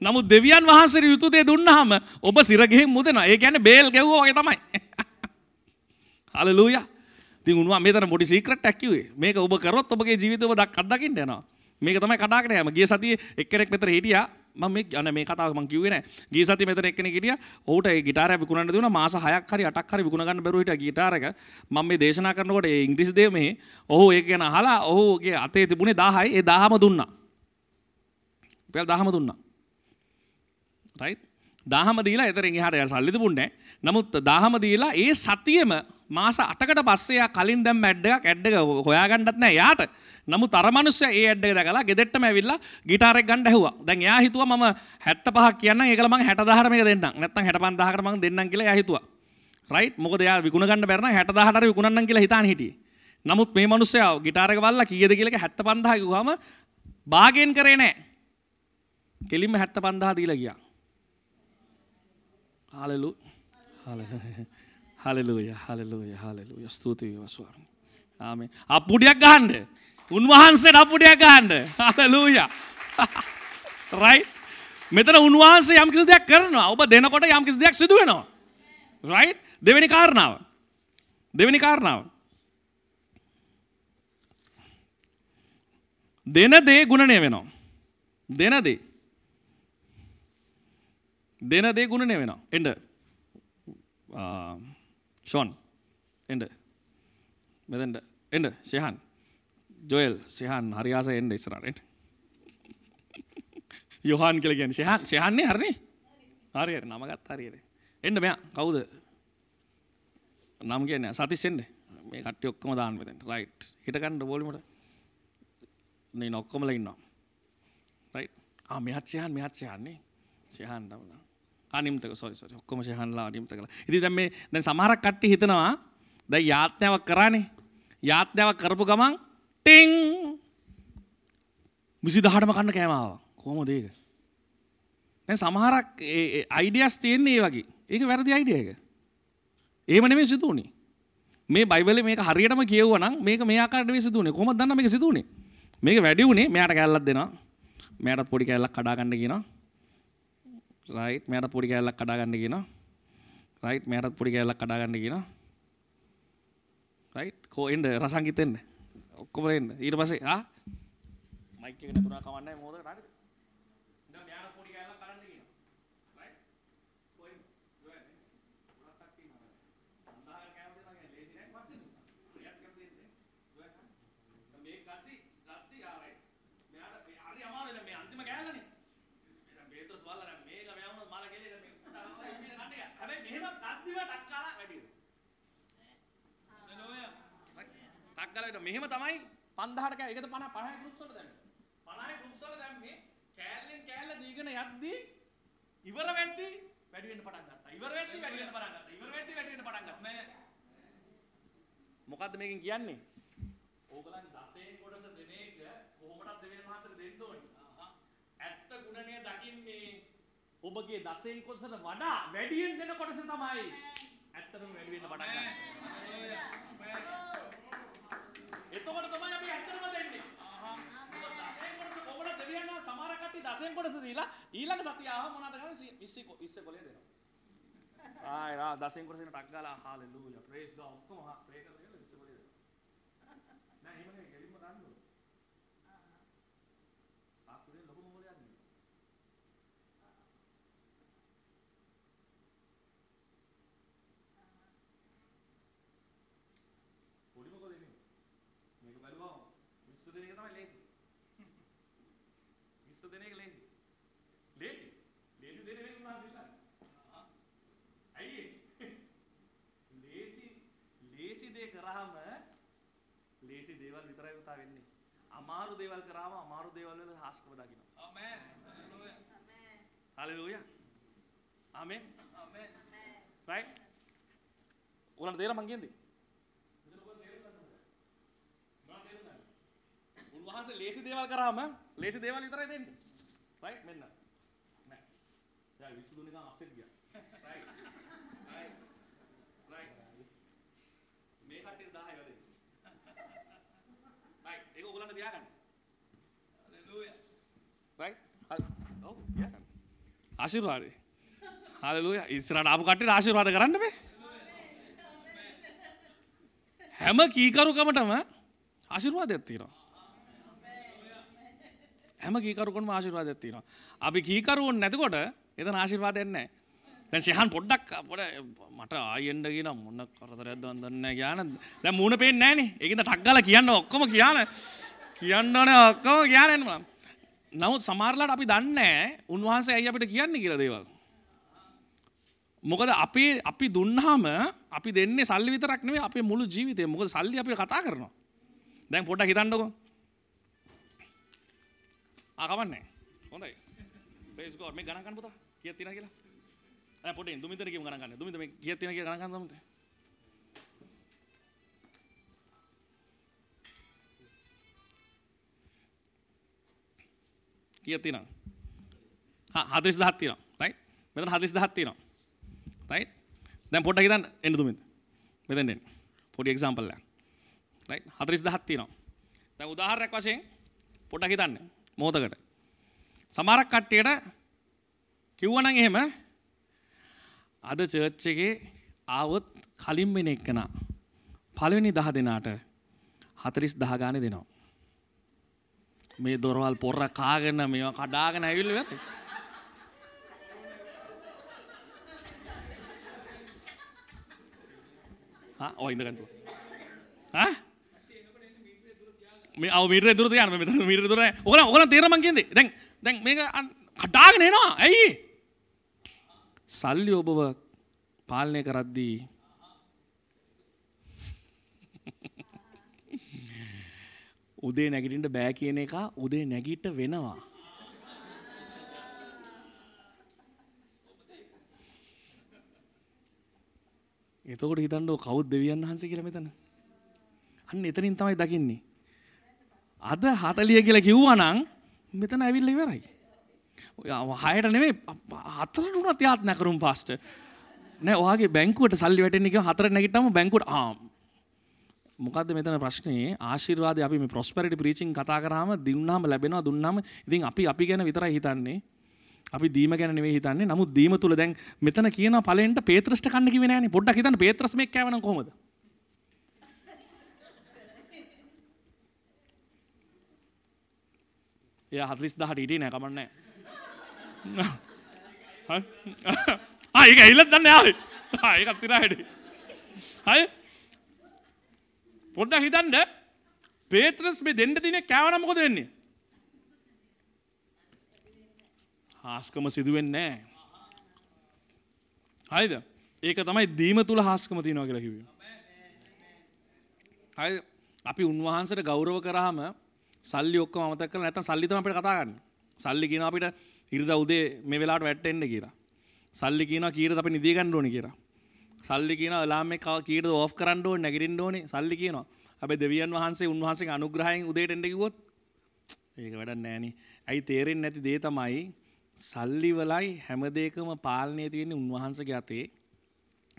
නමුත් දෙවියන් වහන්සේ යුතුදේ දුන්නහම ඔබ සිරගෙහින් මුදෙන ඒ ගැන බේල් ගැව්ව වගේ තමයි. හලලූය. ති උුණවා මෙතන පොඩි සීක්‍රට ැක්කිවේ මේක ඔබ කරොත් ඔබගේ ජීවිතව දක් අදකින්න යනවා. මේක තමයි කටාකට යම. ගිය සතිය එක්කෙනෙක් මෙතර හිටියා. මම යන මේ කතාව මං කිව්වේ නෑ. ගිය සතිය මෙතන එක්කෙනෙක් හිටියා. ඔහුට ඒ ගිටාරය විකුණන්න දුන්නා. මාස 6ක් හරි 8ක් හරි විකුණ ගන්න බැරුව හිටියා ගිටාර එක. මම මේ දේශනා කරනකොට ඒ ඉංග්‍රීසි දේව මෙහි ඔහු ඒක ගැන අහලා ඔහුගේ අතේ තිබුණේ 10යි ඒ 10ම දුන්නා. රුපියල් 10ම දුන්නා. රයිට් 10ම දීලා එතරින් එහාට යා සල්ලි තිබුණේ නමුත් 10ම දීලා ඒ සතියෙම මාස 8කට පස්සේ යා කලින් දැම්ම ඇඩ් එකක් ඇඩ් එක හොයාගන්නත් නෑ යාට නමුත් අර මනුස්සයා ඒ ඇඩ් එක දැකලා ගෙදෙට්ටම ඇවිල්ලා ගිටාර් එක ගන්න ඇහුවා. දැන් එයා හිතුවා මම 75ක් කියන්නම් ඒකල මම 60000ට මේක දෙන්නම්. නැත්නම් 65000කට මම දෙන්නම් කියලා එයා හිතුවා. රයිට් මොකද එයා විකුණ ගන්න බැර නම් 60000ට හරි විකුණන්නම් කියලා හිතාන හිටියේ. නමුත් මේ මනුස්සයා ගිටාර් එක බලලා කීයද කියලා 75000 කිව්වම බාගෙන් කරේ නැහැ. කෙලින්ම 75000 දීලා ගියා. හාලලු හලලුය හලලුය හලලුය ස්තුතියි වේවා ස්වාමී. ආමේ. අප්පුඩියක් ගහන්න. උන්වහන්සේ අපපුඩයක් ගන්න හලලූය රයි මෙතන උන්වහන්සේ යම්කිසි දෙයක් කරනවා. ඔබ දෙනකොට යම්කිසි දෙයක් සිදුවෙනවා රයි් දෙවැනි කාරණාව. දෙවැනි කාරණාව. දෙන දේ ගුණනය වෙනවා. දෙන දේ. දෙන දේ ගුණනය වෙනවා. එඩ ෂොන් එඩ මෙදට එඩ ශයහන් ජොයල්. සයහන් හරියාස එන්ඩ ඉස්රට යොහන් කියල ගැන සයහන් සයහන්නේ හරන්නේ හරියට. නමගත් හරියට. එන්න මෙයා. කවුද? නම් කියන සතිස්සෙන්ඩ මේ කට ඔක්කම දාන්න වෙතෙන් රයිට් හිටකණ්ඩ බෝලිමට නේ නොක්කොමල ඉන්නවා. රයි මෙහත්සයහන් මෙහත්සයන්නේ සයහන් දවලා අනිම්තක සොරි සොරි ඔක්කොම සයහන්ලා අනිම්ත කළ. ඉති දැම් මේ දැන් සමහරක් කට්ටි හිතනවා දැ යාත්‍යාවක් කරානේ. යාත්‍යාවක් කරපු ගමන් ටෙං! විසි දහටම කන්න කෑමාව. කොහොම දේක දැ සමහරක් අයිඩියස් තියෙන්නේ ඒ වගේ. ඒක වැරදි අයිඩිය එක. ඒමන මේ සිතුවනේ මේ බයිබල මේ හරියටම කියවනම් මේක මේ ආකාරට සිදුවනේ. කොම දන්න මේ සිදුවනේ? මේක වැඩි වුණේ මෙයාට කැල්ලක් දෙනවා. මෙයාටත් පොඩි කැල්ලක් කඩාගන්න කියනවා. රයිට් මෙයාට පොඩි කැල්ලක් කඩාගන්න කියනවා රයිට් මෙයාටත් පොඩි කැල්ලක් කඩාගන්න කියනවා රයිට් කෝ එන්න රසංගිතෙන්න ඔක්කොම එන්න ඊට පස්සේ ආ මයික් එක නැතුණා කවන්නේ මොකද හරිද දැන් යාර පොඩි කැලක් කරන්න කියනවා රයිට් කොයි ගොයන්නේ ගොඩක් කට්ටිය නේද සඳහන් කෑම දෙනවා කියන්නේ ලේසි නෑ මත් දෙන්න රියත් කර දෙන්නේ ගොයන්න මේ කට්ටි කට්ටි ආරයි මෙයාට හරි අමාරුයි දැන් මේ අන්තිම කෑල්ලනේ දැන් බේතොස් බලලා දැන් මේක මෙයාම මාලා ගෙලේ දැන් මේ කට්ටි හැබැයි මෙහෙම කද්දිව ටක් කාලා වැඩි ටක් ගාලා මෙහෙම තමයි 5000ට කෑ. ඒකද 50 50 ගෲප්ස් වල දැම්මේ? 50 ගෲප්ස් වල දැම්මේ කෑල්ලෙන් කෑල්ල දීගෙන යද්දී ඉවර වෙද්දී වැඩි වෙන්න පටන් ගත්තා. ඉවර වෙද්දී වැඩි වෙන්න පටන් ගත්තා. ඉවර වෙද්දී වැඩි වෙන්න පටන් ගත්තා. මේ මොකද්ද මේකෙන් කියන්නේ? ඕගලන් 10 කොටස දෙන එක කොහොමදත් දෙවෙනි මාසෙට දෙන්න ඕනේ. ඇත්ත ගුණණය දකින්නේ ඔබගේ 10 කොටසට වඩා වැඩියෙන් දෙන කොටස තමයි ඇත්තටම වැඩි වෙන්න පටන් ගන්න එතකොට තමයි අපි ඇත්තටම දෙන්නේ. දසයෙන් කොටස කොහොමද දෙවියන් වහන්සේ සමහර කට්ටිය දසයෙන් කොටස දීලා ඊළඟ සතිය ආව මොනවද කරන්නේ 20 20 කොලේ දෙනවා. ආයි රා දසයෙන් කොටස දෙන ටක් ගාලා හාලෙලූයා ප්‍රේස් ගා ඔක්කොම ප්‍රේ කරලා 20 කොලේ දෙනවා. නෑ එහෙම නෙවෙයි ගෙලින්ම ගන්න ඕනේ. ආකුරේ ලොකු මොලයක් නෙවෙයි. පොඩිම කොලේ නෙවෙයි. මේක බලුවම 20 දෙන එක තමයි ලේසි. 20 දෙන එක ලේසි. ලේසි. ලේසි දෙන එක උන්වහන්සේ ඉල්ලන්නේ. ඇයි ඒ? ලේසි ලේසි දේ කරාම ලේසි දේවල් විතරයි උතා වෙන්නේ. අමාරු දේවල් කරාම අමාරු දේවල් වල හාස්කම දකින්න. ආමේන්. හalleluya. ආමේන්. ආමේන්. right? උලන් තේරෙලා මං කියන්නේ? උන්වහන්සේ ලේසි දේවල් කරාම ලේසි දේවල් විතරයි දෙන්නේ. right? මෙන්න. නෑ. දැන් විසු දුන්නේ ගාන අප්සෙට් ගියා. right. right. right. මේ කට්ටිය 10 වැඩේ. ඔයගොල්ලන්ට තියාගන්න. hallelujah. right? ඔව් තියාගන්න. ආශිර්වාදේ. hallelujah. ඉස්සරහට ආපු කට්ටියට ආශිර්වාද කරන්න බෑ. හැම කීකරුකමටම ආශිර්වාදයක් තියෙනවා. හැම කීකරුකම ආශිර්වාදයක් තියෙනවා. අපි කීකරුවන් නැතිකොට එතන ආශිර්වාදයක් නැහැ. දැන් ශිහන් පොඩ්ඩක් පොඩ මට ආයෙන්න කියන මොන කරදරයක්ද මන් දන්නේ නැහැ කියන දැන් මූණ පේන්නේ නැහනේ. ඒකින්ද ටක් ගාලා කියන්න ඔක්කොම කියන කියන්න ඕනේ ඔක්කොම කියන්න මම. නමුත් සමහරලාට අපි දන්නේ නැහැ උන්වහන්සේ ඇයි අපිට කියන්නේ කියලා දේවල්. මොකද අපි අපි දුන්නාම අපි දෙන්නේ සල්ලි විතරක් නෙවෙයි අපේ මුළු ජීවිතේ. මොකද සල්ලි අපි කතා කරනවා. දැන් පොඩ්ඩක් හිතන්නකෝ. ආ කවන්නේ. හොඳයි. ප්‍රේස් ගෝඩ් මේ ගණන් ගන්න පුතා. කීයක් තියෙනවද කියලා? නෑ පොඩ්ඩෙන් දුමිතර කියමු ගණන් ගන්න. දුමිත මේ කීයක් තියෙනවද කියලා ගණන් ගන්න දුමිත. කීයක් තියෙනවද? හා 40000ක් තියෙනවා. රයිට්. මෙතන 40000ක් තියෙනවා. රයිට්. දැන් පොඩ්ඩක් හිතන්න එන්න දුමිත. මෙතෙන් එන්න. පොඩි එක්සැම්පල් එකක්. රයිට් 40000ක් තියෙනවා. දැන් උදාහරණයක් වශයෙන් පොඩ්ඩක් හිතන්න. මොහොතකට. සමහරක් කට්ටියට කිව්වනම් එහෙම අද චර්ච් එකේ ආවොත් කලින් වෙන එක්කනා පළවෙනි 10 දෙනාට 40000 ගානේ දෙනවා. මේ දොරවල් පොර කාගෙන මේවා කඩාගෙන ඇවිල්ලා ඉවරයි. හා ඔය ඉඳ ගන්න. හා මේ අව මීටරේ දුර තියන්න මෙතන මීටරේ දුර නැහැ. ඔයගොල්ලෝ ඔයගොල්ලෝ තේරෙන මං කියන්නේ. දැන් දැන් මේක අන්- කඩාගෙන එනවා. ඇයි? සල්ලි ඔබව පාලනය කරද්දී උදේ නැගිටින්න බෑ කියන එක උදේ නැගිට වෙනවා. එතකොට හිතන්නෝ කවුද දෙවියන් වහන්සේ කියලා මෙතන. අන්න එතනින් තමයි දකින්නේ. අද 40 කියලා කිව්වනම් මෙතන ඇවිල්ලා ඉවරයි. ඔය හයට නෙමෙයි හතරට උනත් යාත්නා කරුම් පාස්ටර්. නෑ ඔයාගේ බැංකුවට සල්ලි වැටෙන්නේ කිව්ව හතර නැගිට්ටම බැංකුවට ආ මොකද්ද මෙතන ප්‍රශ්නේ? ආශිර්වාදය අපි මේ ප්‍රොස්පෙරිටි ප්‍රීචින් කතා කරාම දුන්නාම ලැබෙනවා දුන්නාම ඉතින් අපි අපි ගැන විතරයි හිතන්නේ. අපි දීම ගැන නෙවෙයි හිතන්නේ. නමුත් දීම තුල දැන් මෙතන කියන ඵලෙන්ට පේත්‍රස්ට කන්න කිව්වේ නෑනේ. පොඩ්ඩක් හිතන්න. පේත්‍රස් මේක කෑවනම් කොහොමද? එයා 40000ට හිටියේ නෑ. කමන්නේ නෑ. ආ ඒක ඇවිල්ලා දන්නේ. ආවේ ආ ඒකත් සිරාහෙට හරි. පොඩ්ඩක් හිතන්න පේත්‍රස් මේ දෙන්න දිනේ කෑවනම් මොකද වෙන්නේ හාස්කම සිදුවෙන්නේ නෑ හරිද ඒක තමයි දීම තුල හාස්කම තියෙනවා කියලා කිව්වේ හරි අපි උන්වහන්සේට ගෞරව කරාම සල්ලි ඔක්කොම අමතක කරලා නැත්නම් සල්ලි තමයි අපිට කතා කරන්නේ. සල්ලි කියනවා අපිට ඉරිදා උදේ මේ වෙලාවට වැටෙන්න කියලා. සල්ලි කියනවා කීයටද අපි නිදිය ගන්න ඕනේ කියලා. සල්ලි කියනවා අලාම් එක කීයටද ඕෆ් කරන්න ඕනේ නැගිටින්න ඕනේ සල්ලි කියනවා. හැබැයි දෙවියන් වහන්සේ උන්වහන්සේගේ අනුග්‍රහයෙන් උදේට එන්න කිව්වොත් ඒක වැඩක් නෑනේ. ඇයි තේරෙන්නේ නැති දේ තමයි සල්ලි වලයි හැම දෙයකම පාලනය තියෙන්නේ උන්වහන්සේගේ අතේ.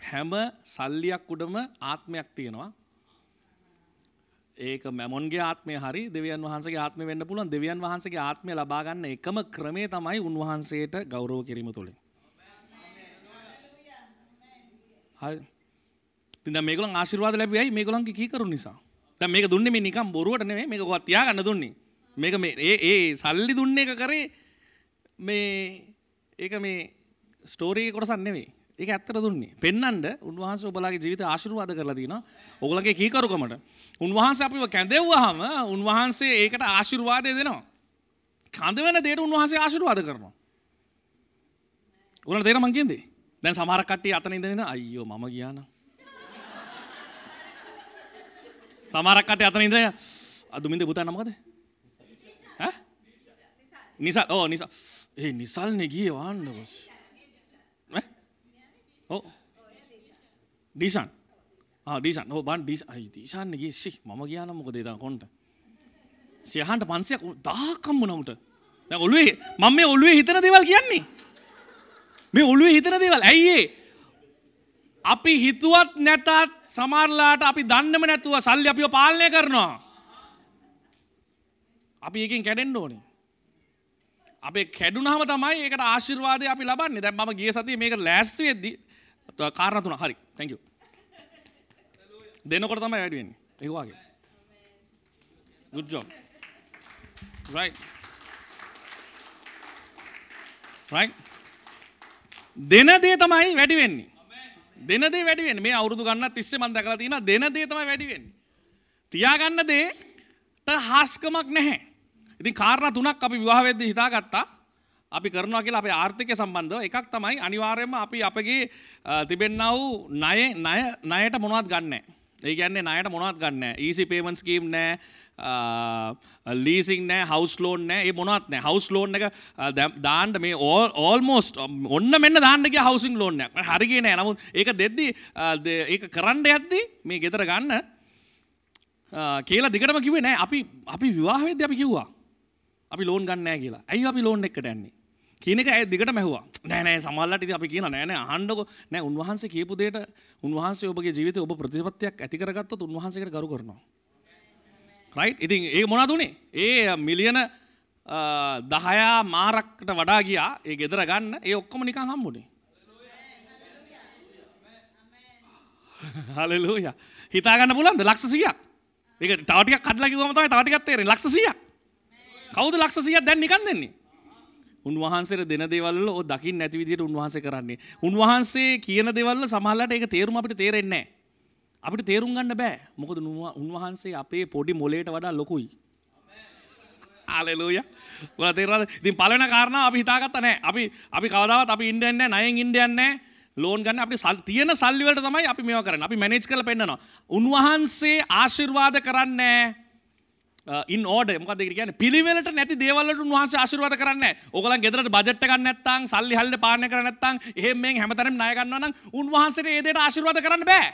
හැම සල්ලියක් උඩම ආත්මයක් තියෙනවා. ඒක මැමොන්ගේ ආත්මය හරි දෙවියන් වහන්සගේ ආත්ම වෙන්න පුළුවන් දෙවියන් වහන්සගේ ආත්මය ලබාගන්න එකම ක්‍රමේ තමයි උන්වහන්සේට ගෞරව කිරීම තුළින්. තිද මේකල ආශිර්වාද ලැබයි මේකලන්ගේ කීකරු නිසා. ද මේක දුන්න මේ නිකම් බොරුවට නෙේ මේක ගොත්තියා ගන්න දුන්නේ. මේක ඒ ඒ සල්ලි දුන්න එක කරේ මේ ඒක මේ ස්ටෝරී කොටසන් නෙවේ ඒක ඇත්තර දුන්නේ. පෙන්නන්ට උන්වහන්ස ඔබලාගේ ජීවිත ආශිර්වාද කරලා තින ඔගලගේ කීකරුකමට. උන්වහන්ස අපිව කැඳෙව්වහම උන්වහන්සේ ඒකට ආශිර්වාදය දෙනවා. කඳ වෙන දේට උන්වහන්සේ ආශිර්වාද කරනවා. උන තේර මංකින්දේ දැන් සමහරකට්ටිය අතන ඉඳන අයියෝ මම කියන්න සමහරක්කට අතන ඉඳ අදුමින්ද පුතා නමකද නිසා ඕ නිසා ඒ නිසල් නෙගිය වාන්න ගොස් ඕ. ඩීසන් ඩීසන් හෝ බන් ඩිස් අයි දීශන්නගේ සි මම කියන්න මොක දේතා කොන්ට සියහන්ට පන්සයක් දාකම්ම නමුට ඔළුවේ මම මේ ඔළුවේ හිතන දේවල් කියන්නේ? මේ ඔළුවේ හිතන දේවල්. ඇයිඒ අපි හිතුවත් නැතත් සමරලාට අපි දන්නම නැතුව සල්ලි අපිව පාලනය කරනවා. අපි එකින් කැඩෙන්ඩ ඕනේ. අපේ කැඩුනහම තමයි ඒකට ආශිර්වාදය අපි ලබන්න. දැන් මම ගිය සතිය මේක ලෑස්ති වෙද්දි කාරණ තුන හරි. Thank you. දෙනකොට තමයි වැඩි වෙන්නේ. ඒක වගේ. Good job. Right. Right. දෙන දේ තමයි වැඩි වෙන්නේ. දෙන දේ වැඩි වෙන්නේ. මේ අවුරුදු ගන්න තිස්සේ මම දැකලා තියෙනවා දෙන දේ තමයි වැඩි වෙන්නේ. තියාගන්න දේට හාස්කමක් නැහැ. ඉතින් කාරණා තුනක් අපි විවාහ වෙද්දී හිතාගත්තා. අපි කරනවා කියලා අපේ ආර්ථිකය සම්බන්ධව එකක් තමයි අනිවාර්යයෙන්ම අපි අපගේ තිබෙන්නා වූ ණය ණය ණයට මොනවත් ගන්න. නැහැ. ඒ කියන්නේ ණයට මොනවත් ගන්න නැහැ. easy payment scheme නැහැ. ලීසින් නෑ හවස් ලෝන් නෑ ඒ මොනත් නෑ හවස් ලෝන් එක දාන්ට මේ ඕල්මෝස්ට ඔන්න මෙන්න දාන්නගේ හවසින් ලෝන්න හරිගේ නෑ නමුත් ඒක දෙද්දි ඒ කරන්න ඇද්දි මේ ගෙතර ගන්න කියලා දිගටම කිවේ නෑ අපි අපි විවාහවෙද අපි කිව්වා. අපි ලෝන් ගන්නෑ කියලා. ඇයි අපි ලෝන් එකට ඇන්නේ කියනක ඇ දිගට මැහවා නෑනෑ සමල්ලට අපි කියන නෑන හන්ඩක නෑ උන්වහන්සේ කියපු දේට උන්වහන්සේ ඔබගේ ජීවිත ඔබ ප්‍රතිපත්තියක් ඇතිකරගත්තොත් උන්වහන්සකට කරු කරනවා. රයි් ඉතින් ඒ මොනදුනේ ඒ මිලියන දහයා මාරක්ට වඩා ගියා. ඒ ගෙදර ගන්න. ඒ ඔක්කොම නිකං හම්බුණේ හලලූය හිතාගන්න පුලන්ද ලක්ෂසියක් ඒ ටාටික කඩලකි ගමතයි ටාටිකත්තේර ලක්ෂසිය කවුද ලක්ෂසියක් දැන් නිකන් දෙන්නේ? උන්වහන්සේට දෙන දේවල් ඕ දකින්න නැති විදිහට උන්වහන්සේ කරන්නේ. උන්වහන්සේ කියන දේවල් සමහරවිට ඒක තේරුම අපිට තේරෙන්නේ නැහැ. අපිට තේරුම් ගන්න බෑ. මොකද උන්වහන්සේ අපේ පොඩි මොලේට වඩා ලොකුයි. ආලෙලූය තේරද ඉතින් පලන කාරණ අපි හිතාගත්ත නෑ අපි අපි කවදාවත් අපි ඉන්ඩන්න නයෙන් ඉන්ඩයන්න ලෝන් ගන්න අපි සල් තියෙන සල්ලිවලට තමයි අපි මෙව කරන්න. අපි මැනේජ් කළ පෙන්න්නනවා. උන්වහන්සේ ආශිර්වාද කරන්නේ ඉන් ඕඩ මොකද කියන පිළිවෙලට නැති දේවලට උන්වහන්සේ ආශිර්වාද කරන්න ඕගලන් ගෙදරට බජට් එකක් නැත්තම් සල්ලි හල්ල පාලනය කරන්නේ නැත්තම් එහෙම මෙන් හැමතැනම ණය ගන්නවා නම් උන්වහන්සේට ඒ දෙයට ආශිර්වාද කරන්න බෑ.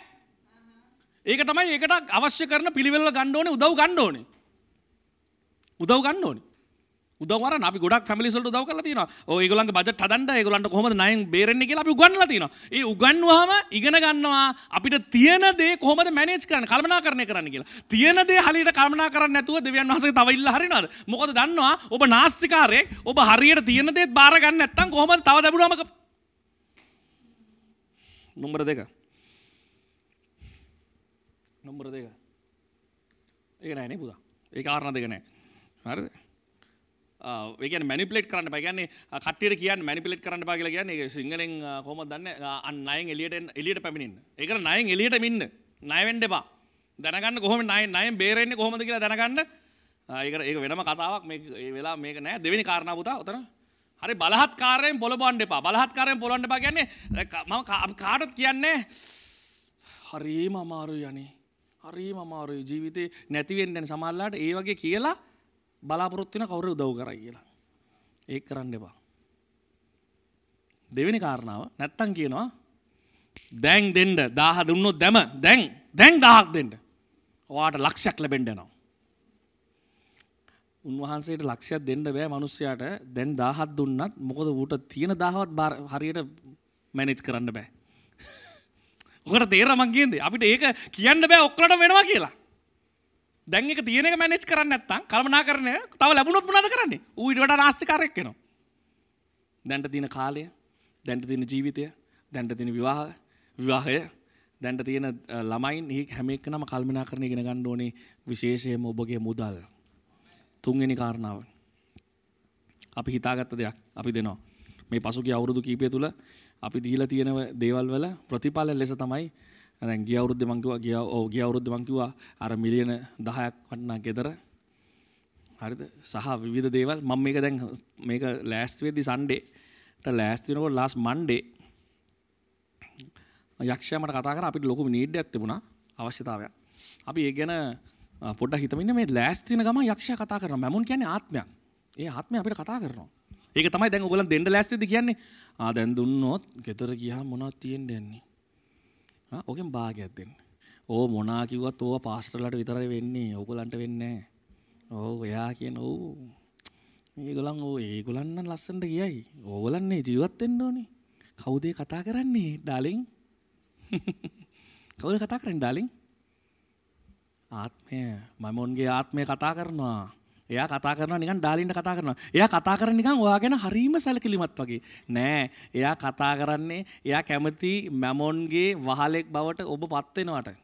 ඒක තමයි ඒකට අවශ්‍ය කරන පිළිවෙල ගණ්ඩෝන උදව් ගණ්ඩෝන උදව් ගන්නඩෝන උදවර අපි ගොඩක් පැමිලිසට දව කල තින ඒගලන් බජ හදන්ට ඒගලන්ට කොහම නයින් බේරෙන්නේ කියලා අපි ගන්නල තින ඒ උගන්වාම ඉගෙන ගන්නවා අපිට තියන දේ කොහොමද මැනේජ් කරන කල්මනා කරණය කරන්න කියලා. තියන දේ හලිට කල්මනා කරන්න නැතුව දෙවියන් වහසේ තවයිල්ල හරිනද මොකද දන්නවා ඔබ නාස්තිකාරයෙක් ඔබ හරියට තියන දේත් බාරගන්න ඇත්තන් කොහොම තව දැබුණමක නොම්බර දෙක. නොම්බර දෙක. ඒක නෑනේ පුදා ඒ කාරණ දෙක නෑ. හරිද? ඒකන මැනිපලේට් කරන්න බැගන්නේ කටියට කියන්න මැනිපලේට් කරන්න බා කියලා කියන්නේ සිංහලෙන් කොහොම දන්න? අන්නයෙන් එලියට එලියට පැමිණින් ඒක නයෙන් එලියට මින්න. නයවෙන්ඩ එපා. දැනගන්න කොහොම නය නයෙන් බේරෙන්නේ කොහොමද කියලා දැනගන්න? ඒක ඒක වෙනම කතාවක්. මේ වෙලා මේක නෑ. දෙවෙනි කාරණා පුතා උතන හරි බලහත්කාරයෙන් පොළබන්ඩ එපා. බලහත්කාරයෙන් පොළොන්ඩ බා කියන්නේ මම කාටත් කියන්නේ හරිම අමාරු යනේ හරිම අමාරුයි. ජීවිතේ නැතිවෙන්න සමල්ලාට ඒ වගේ කියලා බලාපොරොත්තින කවුරු උදව් කර කියලා. ඒ කරන්න එපා. දෙවෙනි කාරණාව නැත්තන් කියනවා දැන් දෙන්ඩ දාහ දුන්නොත් දැම දැන් දැන් දහක් දෙෙන්ට වාට ලක්ෂයක් ලැබෙන්ඩනවා. උන්වහන්සේට ලක්ෂයක් දෙන්න බෑ මනුස්්‍යයාට දැන් දාහත් දුන්නත් මොකද ඌට තියෙන දාහවත් හරියට මැනෙජ් කරන්න බෑ. ඔකට තේර මංගේද අපිට ඒක කියන්න බෑ ඔක්ලට වෙනවා කියලා. දැන් එක තියෙන එක මැනේජ් කරන්න නැත්තම් කල්පනාකරණය තව ලැබුණොත් මොනවද කරන්නේ? ඌ ඊට වඩා නාස්තිකාරයෙක් වෙනවා. දැන්ට තියෙන කාලය, දැන්ට තියෙන ජීවිතය, දැන්ට තියෙන විවාහ, විවාහය, දැන්ට තියෙන ළමයින් ඒ හැම එකනම කල්පනාකරණය ඉගෙන ගන්න ඕනේ විශේෂයෙන්ම ඔබගේ මුදල්. තුන්වෙනි කාරණාව. අපි හිතාගත්ත දෙයක් අපි දෙනවා. මේ පසුගිය අවුරුදු කීපය තුළ අපි දීලා තියෙන දේවල් වල ප්‍රතිඵල ලෙස තමයි දැන් ගිය අවුරුද්දේ මං කිව්වා ගිය ඔව් ගිය අවුරුද්දේ මං කිව්වා අර මිලියන 10ක් වටනා ගෙදර. හරිද? සහ විවිධ දේවල්. මම මේක දැන් මේක ලෑස්ති වෙද්දි සන්ඩේට ලෑස්ති වෙනකොට ලාස් මන්ඩේ යක්ෂයා මට කතා කරා අපිට ලොකු නීඩ් එකක් තිබුණා අවශ්‍යතාවයක්. අපි ඒ ගැන පොඩ්ඩක් හිතමින්න මේ ලෑස්ති වෙන ගමන් යක්ෂයා කතා කරනවා. මැමුන් කියන්නේ ආත්මයක්. ඒ ආත්මය අපිට කතා කරනවා. ඒක තමයි දැන් ඔයගොල්ලන් දෙන්න ලෑස්තිද කියන්නේ ආ දැන් දුන්නොත් ගෙදර ගියාම මොනවද තියෙන්නේ යන්නේ ආ ඔකෙන් භාගයක් දෙන්න. ඕ මොනා කිව්වත් ඕවා පාස්ටර්ලාට විතරයි වෙන්නේ ඕගොල්ලන්ට වෙන්නේ නැහැ ඔව් එයා කියන ඔව් ඒගොල්ලන් ඕ ඒගොල්ලන් නම් ලස්සනට කියයි ඕගොල්ලන්නේ ජීවත් වෙන්න ඕනේ. කවුද කතා කරන්නේ ඩාලින්? කවුද කතා කරන්නේ ඩාලින්? ආත්මය. මමොන්ගේ ආත්මය කතා කරනවා. එයා කතා කරනවා නිකන් ඩාලින්ට කතා කරනවා. එයා කතා කරන්නේ නිකන් ඔයා ගැන හරීම සැලකිලිමත් වගේ. නෑ. එයා කතා කරන්නේ එයා කැමති මැමොන්ගේ වහලෙක් බවට ඔබ පත් වෙනවට.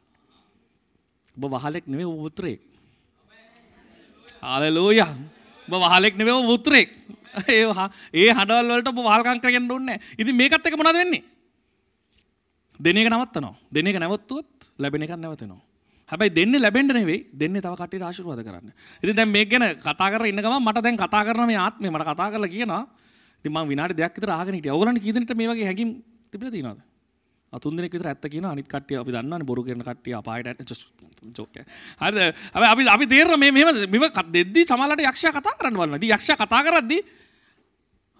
ඔබ වහලෙක් නෙවෙයි ඔබ පුත්‍රයෙක්. හalleluya. ඔබ වහලෙක් නෙවෙයි ඔබ පුත්‍රයෙක්. ඒ ඒ හඩවල් වලට ඔබ වහල්කම් කරගෙන ඕනේ නෑ. ඉතින් මේකත් එක මොනවද වෙන්නේ? දෙන එක නවත්තනවා. දෙන එක නැවතුවොත් ලැබෙන එකක් නැවතෙනවා. හැබැයි දෙන්නේ ලැබෙන්න නෙවෙයි දෙන්නේ තව කට්ටියට ආශිර්වාද කරන්න. ඉතින් දැන් මේක ගැන කතා කරලා ඉන්න ගමන් මට දැන් කතා කරන මේ ආත්මය මට කතා කරලා කියනවා. ඉතින් මම විනාඩි දෙකක් විතර අහගෙන හිටියා. ඕගොල්ලන්ට කී දෙනෙක්ට මේ වගේ හැඟීම් තිබිලා තියෙනවද? ආ තුන් දෙනෙක් විතර ඇත්ත කියනවා. අනිත් කට්ටිය අපි දන්නවනේ බොරු කරන කට්ටිය අපායට යන ජෝක් එක. හරිද? හැබැයි අපි අපි තේරෙන මේ මෙහෙම මෙව දෙද්දි සමහරවිට යක්ෂයා කතා කරන්න බලනවා. ඉතින් යක්ෂයා කතා කරද්දි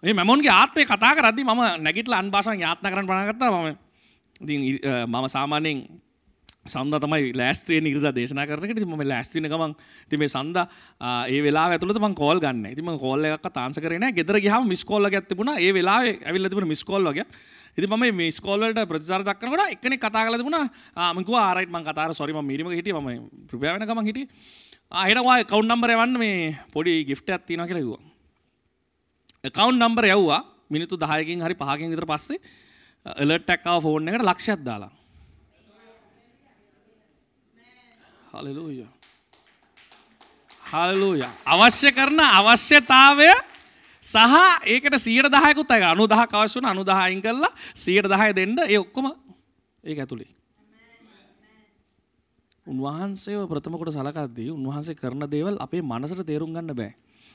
මේ මැමොන්ගේ ආත්මේ කතා කරද්දි මම නැගිටලා අන්භාෂාවෙන් යාත්නා කරන්න පටන් ගත්තා. මම ඉතින් මම සාමාන්‍යයෙන් සන්ද තමයි ලෑස්ත්‍රේ නිරද දේශනා කරනකට ම ලෑස්තින ගමන් තිම සන්ද ඒ වෙලා ඇතුළට මං කෝල් ගන්න. තිම කෝල්ල එකක් තාන්ස කරන ගෙදර ගහම මිස්කෝල්ල ඇතිබුණ ඒ වෙලා ඇවිල්ල තිබුණ මිස්කෝල්ලගේ ඉති ම මේ ස්කෝල්ලට ප්‍රචාර දක්නකට එකන කතා කල තිබුණ. ආමක ආරයිට මං කතාර සොරිම මීරීම හිට ම ප්‍රපෑවන ගම හිට ආහෙනවා කවුන් නම්බර වන්න මේ පොඩි ගිෆ්ට ඇත්තින කියලෙවා කවුන් නම්බර යව්වා. මිනිතු දහයකින් හරි පහකින් විතර පස්සේ එලට්ටක්කාව ෆෝන් එකට ලක්ෂත් දාලා. හලලූය. හලලූය. අවශ්‍ය කරන අවශ්‍යතාවය සහ ඒකට සියට දහයකුත් අය අනු දහ කවශ්වන අනු දහයින් කරලා සියට දහය දෙන්න ඒ ඔක්කොම ඒ ඇතුළේ. උන්වහන්සේ ප්‍රථමකොට සලකක්දී උන්වහන්සේ කරන දේවල් අපේ මනසට තේරුම් ගන්න බෑ.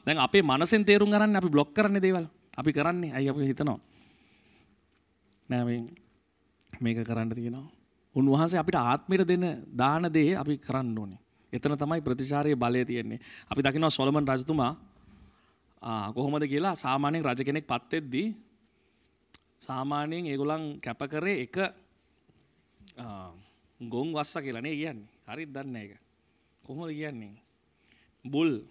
දැන් අපේ මනසෙන් තේරුම් ගන්න අපි බ්ලොක් කරන්න දේවල් අපි කරන්නේ අයි අපි හිතනවා. නෑ මේක කරන්න තියෙනවා. උන්වහන්සේ අපිට ආත්මයට දෙන දාන දේ අපි කරන්න ඕනේ. එතන තමයි ප්‍රතිචාරයේ බලය තියෙන්නේ. අපි දකිනවා සොලමන් රජතුමා කොහොමද කියලා සාමාන්‍යයෙන් රජ කෙනෙක් පත් වෙද්දී සාමාන්‍යයෙන් ඒගොල්ලන් කැප කරේ එක ගොන් වස්ස කියලා නේ කියන්නේ. හරිද දන්නේ ඒක. කොහොමද කියන්නේ? බුල්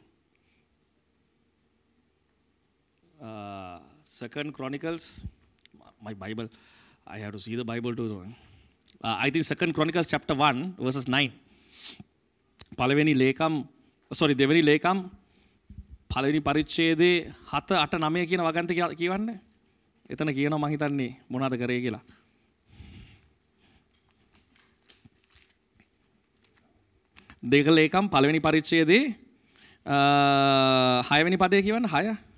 uh, second chronicles my bible i have to see the bible too uh, I think second Chronicles chapter 1 verses 9. පළවෙනි ලේකම් සොරි දෙවැනි ලේකම් පළවෙනි පරිච්ඡේදයේ 7 8 9 කියන වගන්ත කියවන්න. එතන කියනවා මං හිතන්නේ මොනවද කරේ කියලා. දෙක ලේකම් පළවෙනි පරිච්ඡේදයේ 6 uh, වෙනි පදේ කියවන්න 6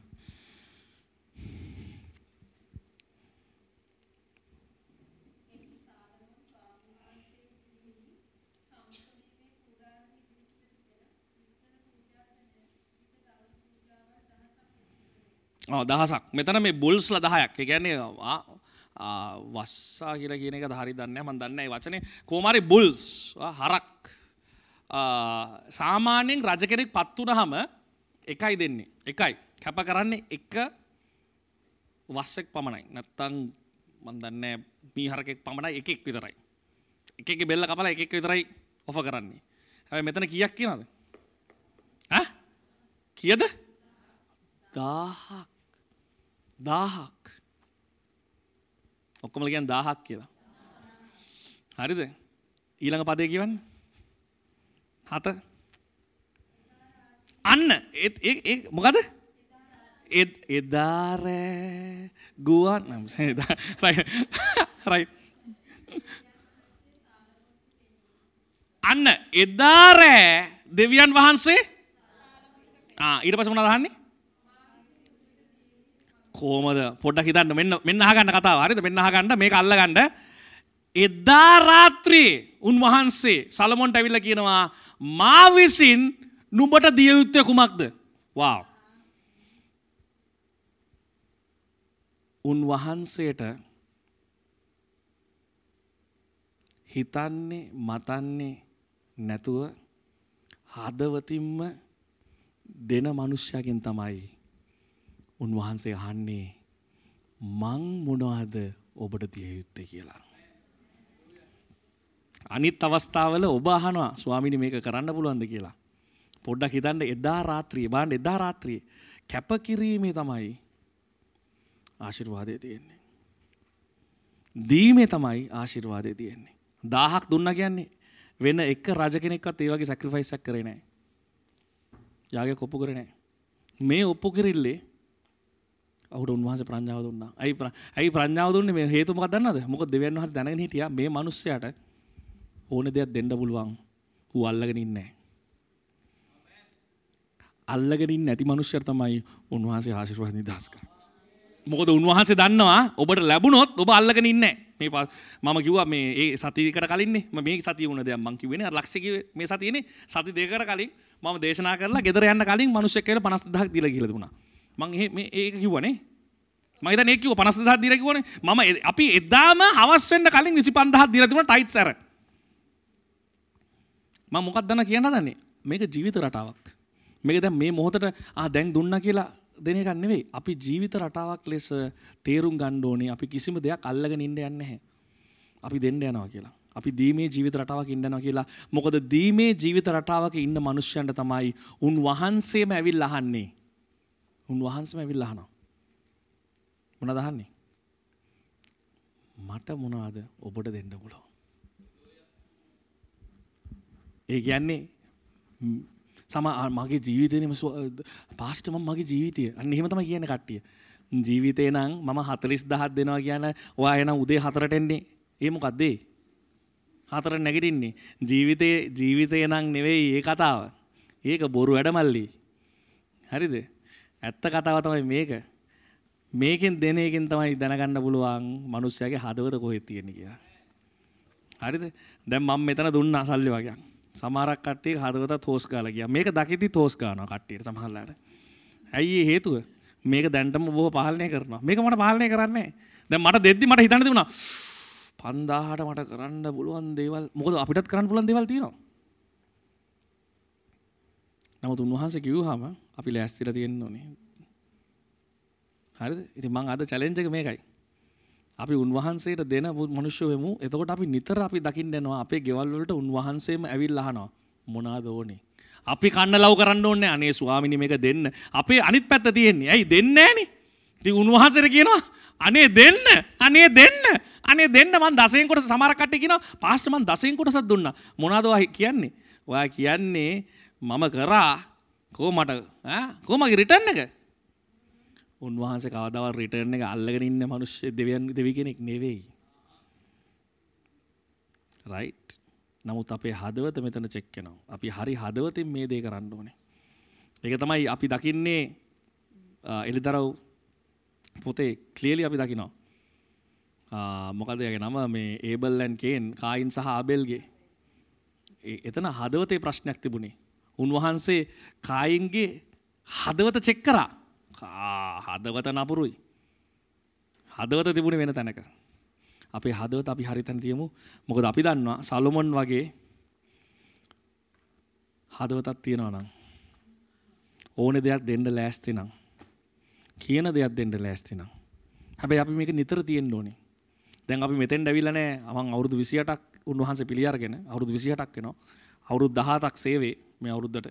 දහසක්. මෙතන මේ බුල්ස්ල දහයක්. ගැන්නේ වස්සා කියල කියන එක හරි දන්න මන් දන්න වචනය කෝමරි බුල්ස් හරක්. සාමාන්‍යයෙන් රජ කෙනෙක් පත්වන හම එකයි දෙන්නේ. එකයි. කැප කරන්නේ එක වස්සෙක් පමණයි. නැත්තං මන්දන්න මීහරකෙක් පමණයි එකෙක් විතරයි. එක බෙල්ල කපල එකෙක් විතරයි ඔෆ කරන්නේ. හැබයි මෙතන කියක් කියනද කියද? දාහක් දාහක් ඔක්කොමල කියන් දාහක් කියලා. හරිද? ඊළඟ පදය කියවන්න. හත. අන්න. මොකද? එදාරෑ ගුවන්. රයි. අන්න. එදාරෑ දෙවියන් වහන්සේ. ඊට පස මොන දහන්නේ කෝමද පොඩ්ඩක් හිතන්න. මෙන්න මෙන්න අහගන්න කතාව. හරිද? මෙන්න අහගන්න මේක අල්ලගන්න. එදා රාත්‍රියේ උන්වහන්සේ සලමොන්ට ඇවිල්ලා කියනවා මා විසින් නුඹට දිය යුත්තේ කුමක්ද? වාව් උන්වහන්සේට හිතන්නේ මතන්නේ නැතුව හදවතින්ම දෙන මනුෂ්‍යයකින් තමයි උන්වහන්සේ අහන්නේ මං මොනවද ඔබට දිය යුත්තේ කියලා. අනිත් අවස්ථාවල ඔබ අහනවා ස්වාමිනි මේක කරන්න පුළුවන්ද කියලා. පොඩ්ඩක් හිතන්න එදා රාත්‍රියේ බලන්න එදා රාත්‍රියේ කැපකිරීමේ තමයි ආශිර්වාදය තියෙන්නේ. දීමේ තමයි ආශිර්වාදය තියෙන්නේ. දාහක් දුන්න කියන්නේ වෙන එක රජ කෙනෙක්වත් ඒ වගේ සැක්‍රිෆයිසක් කරේ නැහැ. යාගේ කොප්පු කරේ නැහැ. මේ ඔප්පු කිරිල්ලේ ඔහුට උන්වහන්සේ ප්‍රඥාව දුන්නා. ඇයි ඇයි ප්‍රඥාව දුන්නේ මේ හේතුව මොකක්ද දන්නවද? මොකද දෙවියන් වහන්සේ දැනගෙන හිටියා මේ මිනිස්සයාට ඕන දෙයක් දෙන්න පුළුවන්. ඌ අල්ලගෙන ඉන්නේ නැහැ. අල්ලගෙන ඉන්නේ නැති මිනිස්සයා තමයි උන්වහන්සේ ආශිර්වාද නිදහස් කරන්නේ. මොකද උන්වහන්සේ දන්නවා ඔබට ලැබුණොත් ඔබ අල්ලගෙන ඉන්නේ මේ මම කිව්වා මේ ඒ සතියකට කලින්නේ මම මේ සතිය වුණ දෙයක් මං කිව්වනේ අර ලක්ෂික මේ සතියේනේ සති දෙකකට කලින් මම දේශනා කරලා ගෙදර යන්න කලින් මිනිස්සෙක් කියලා 50000ක් දීලා කියලා දුන්නා මං මේ ඒක කිව්වනේ මම හිතන්නේ ඒක කිව්ව 50000ක් දීලා කිව්වනේ මම අපි එදාම හවස් වෙන්න කලින් 25000ක් දීලා තිබුණා ටයිට්ස් අර මම මොකක්ද දන්න කියන්න හදන්නේ මේක ජීවිත රටාවක් මේක දැන් මේ මොහොතට ආ දැන් දුන්නා කියලා දෙන එකක් නෙවෙයි. අපි ජීවිත රටාවක් ලෙස තේරුම් ගන්න ඕනේ. අපි කිසිම දෙයක් අල්ලගෙන ඉන්න යන්නේ නැහැ. අපි දෙන්න යනවා කියලා. අපි දීමේ ජීවිත රටාවක ඉන්න යනවා කියලා. මොකද දීමේ ජීවිත රටාවක ඉන්න මිනිස්සුන්ට තමයි උන් වහන්සේම ඇවිල්ලා අහන්නේ. උන් වහන්සේම ඇවිල්ලා අහනවා. මොනවද අහන්නේ? මට මොනවද ඔබට දෙන්න පුළුවන්? ඒ කියන්නේ සම මගේ ජීවිතයනම පාස්ටම මගේ ජීවිතය අන්න එහෙම තම කියන කට්ටිය. ජීවිතය නම් මම හතලිස් දහත් දෙනවා කියන ඔයා එනම් උදේ හතරට එන්නේ ඒමොකක්දේ. හතර නැගිටින්නේ. ජීවිතය ජීවිතය නම් නෙවෙයි ඒ කතාව. ඒක බොරු වැඩමල්ලි. හරිද. ඇත්ත කතාව තමයි මේක. මේකෙන් දෙනයකින් තමයි දැනගන්න පුළුවන් මනුස්සයගේ හදවත කොහෙත් තියෙන කියලා. හරිද දැන් මම මෙතන දුන්න සල්ලි වගේ. සමහරක් කට්ටිය හදවත තෝස් ගාලා ගියා. මේක දකිද්දි තෝස් ගන්නවා කට්ටියට සමහරලාට. ඇයි හේතුව? මේක දැන්ටම ඔබව පාලනය කරනවා. මේක මට පාලනය කරන්නේ දැන් මට දෙද්දි මට හිතන්න තිබුණා 5000ට මට කරන්න පුළුවන් දේවල් මොකද අපිටත් කරන්න පුළුවන් දේවල් තියෙනවා. නමුත් උන්වහන්සේ කිව්වහම අපි ලෑස්තිලා තියෙන්න ඕනේ. හරිද? ඉතින් මම අද චැලෙන්ජ් එක මේකයි. අපි උන්වහන්සේට දෙන මනුෂ්‍ය වෙමු. එතකොට අපි නිතර අපි දකින්න යනවා අපේ ගෙවල් වලට උන්වහන්සේම ඇවිල්ලා අහනවා මොනවාද ඕනේ? අපි කන්න ලව් කරන්න ඕනේ අනේ ස්වාමිනී මේක දෙන්න. අපේ අනිත් පැත්ත තියෙන්නේ. ඇයි දෙන්නේ නැහනේ? ඉතින් උන්වහන්සේට කියනවා අනේ දෙන්න. අනේ දෙන්න. අනේ දෙන්න මං දසයෙන් කොටස සමහර කට්ටිය කියනවා පාස්ටර් මං දසයෙන් කොටසක් දුන්නා. මොනවද ඔයා කියන්නේ? ඔයා කියන්නේ මම කරා කොහොමද ඈ කොහොමගේ රිටර්න් එක? උන්වහන්සේ කවදාවත් රිටර්න් එක අල්ලගෙන ඉන්න මිනිස්සු දෙවියන් දෙවි කෙනෙක් නෙවෙයි. රයිට්. නමුත් අපේ හදවත මෙතන චෙක් වෙනවා. අපි හරි හදවතින් මේ දේ කරන්න ඕනේ. ඒක තමයි අපි දකින්නේ එලිදරව් පොතේ ක්ලියලි අපි දකිනවා. මොකද යගේ නම මේ ඒබල්ලන් කේන් කායින් සහ ආබෙල්ගේ එතන හදවතේ ප්‍රශ්නයක් තිබුණේ. උන්වහන්සේ කායින්ගේ හදවත චෙක් කරා හදවත නපුරුයි. හදවත තිබුණේ වෙන තැනක. අපේ හදවත අපි හරි තැන තියමු. මොකද අපි දන්නවා සලොමොන් වගේ හදවතක් තියෙනවා නම් ඕන දෙයක් දෙන්න ලෑස්ති නම් කියන දෙයක් දෙන්න ලෑස්ති නම් හැබැයි අපි මේක නිතර තියෙන්න ඕනේ. දැන් අපි මෙතෙන් ඇවිල්ලා නැහැ. මම අවුරුදු 28ක් උන්වහන්සේ පිළි අරගෙන අවුරුදු 28ක් වෙනවා. අවුරුදු 17ක් සේවයේ මේ අවුරුද්දට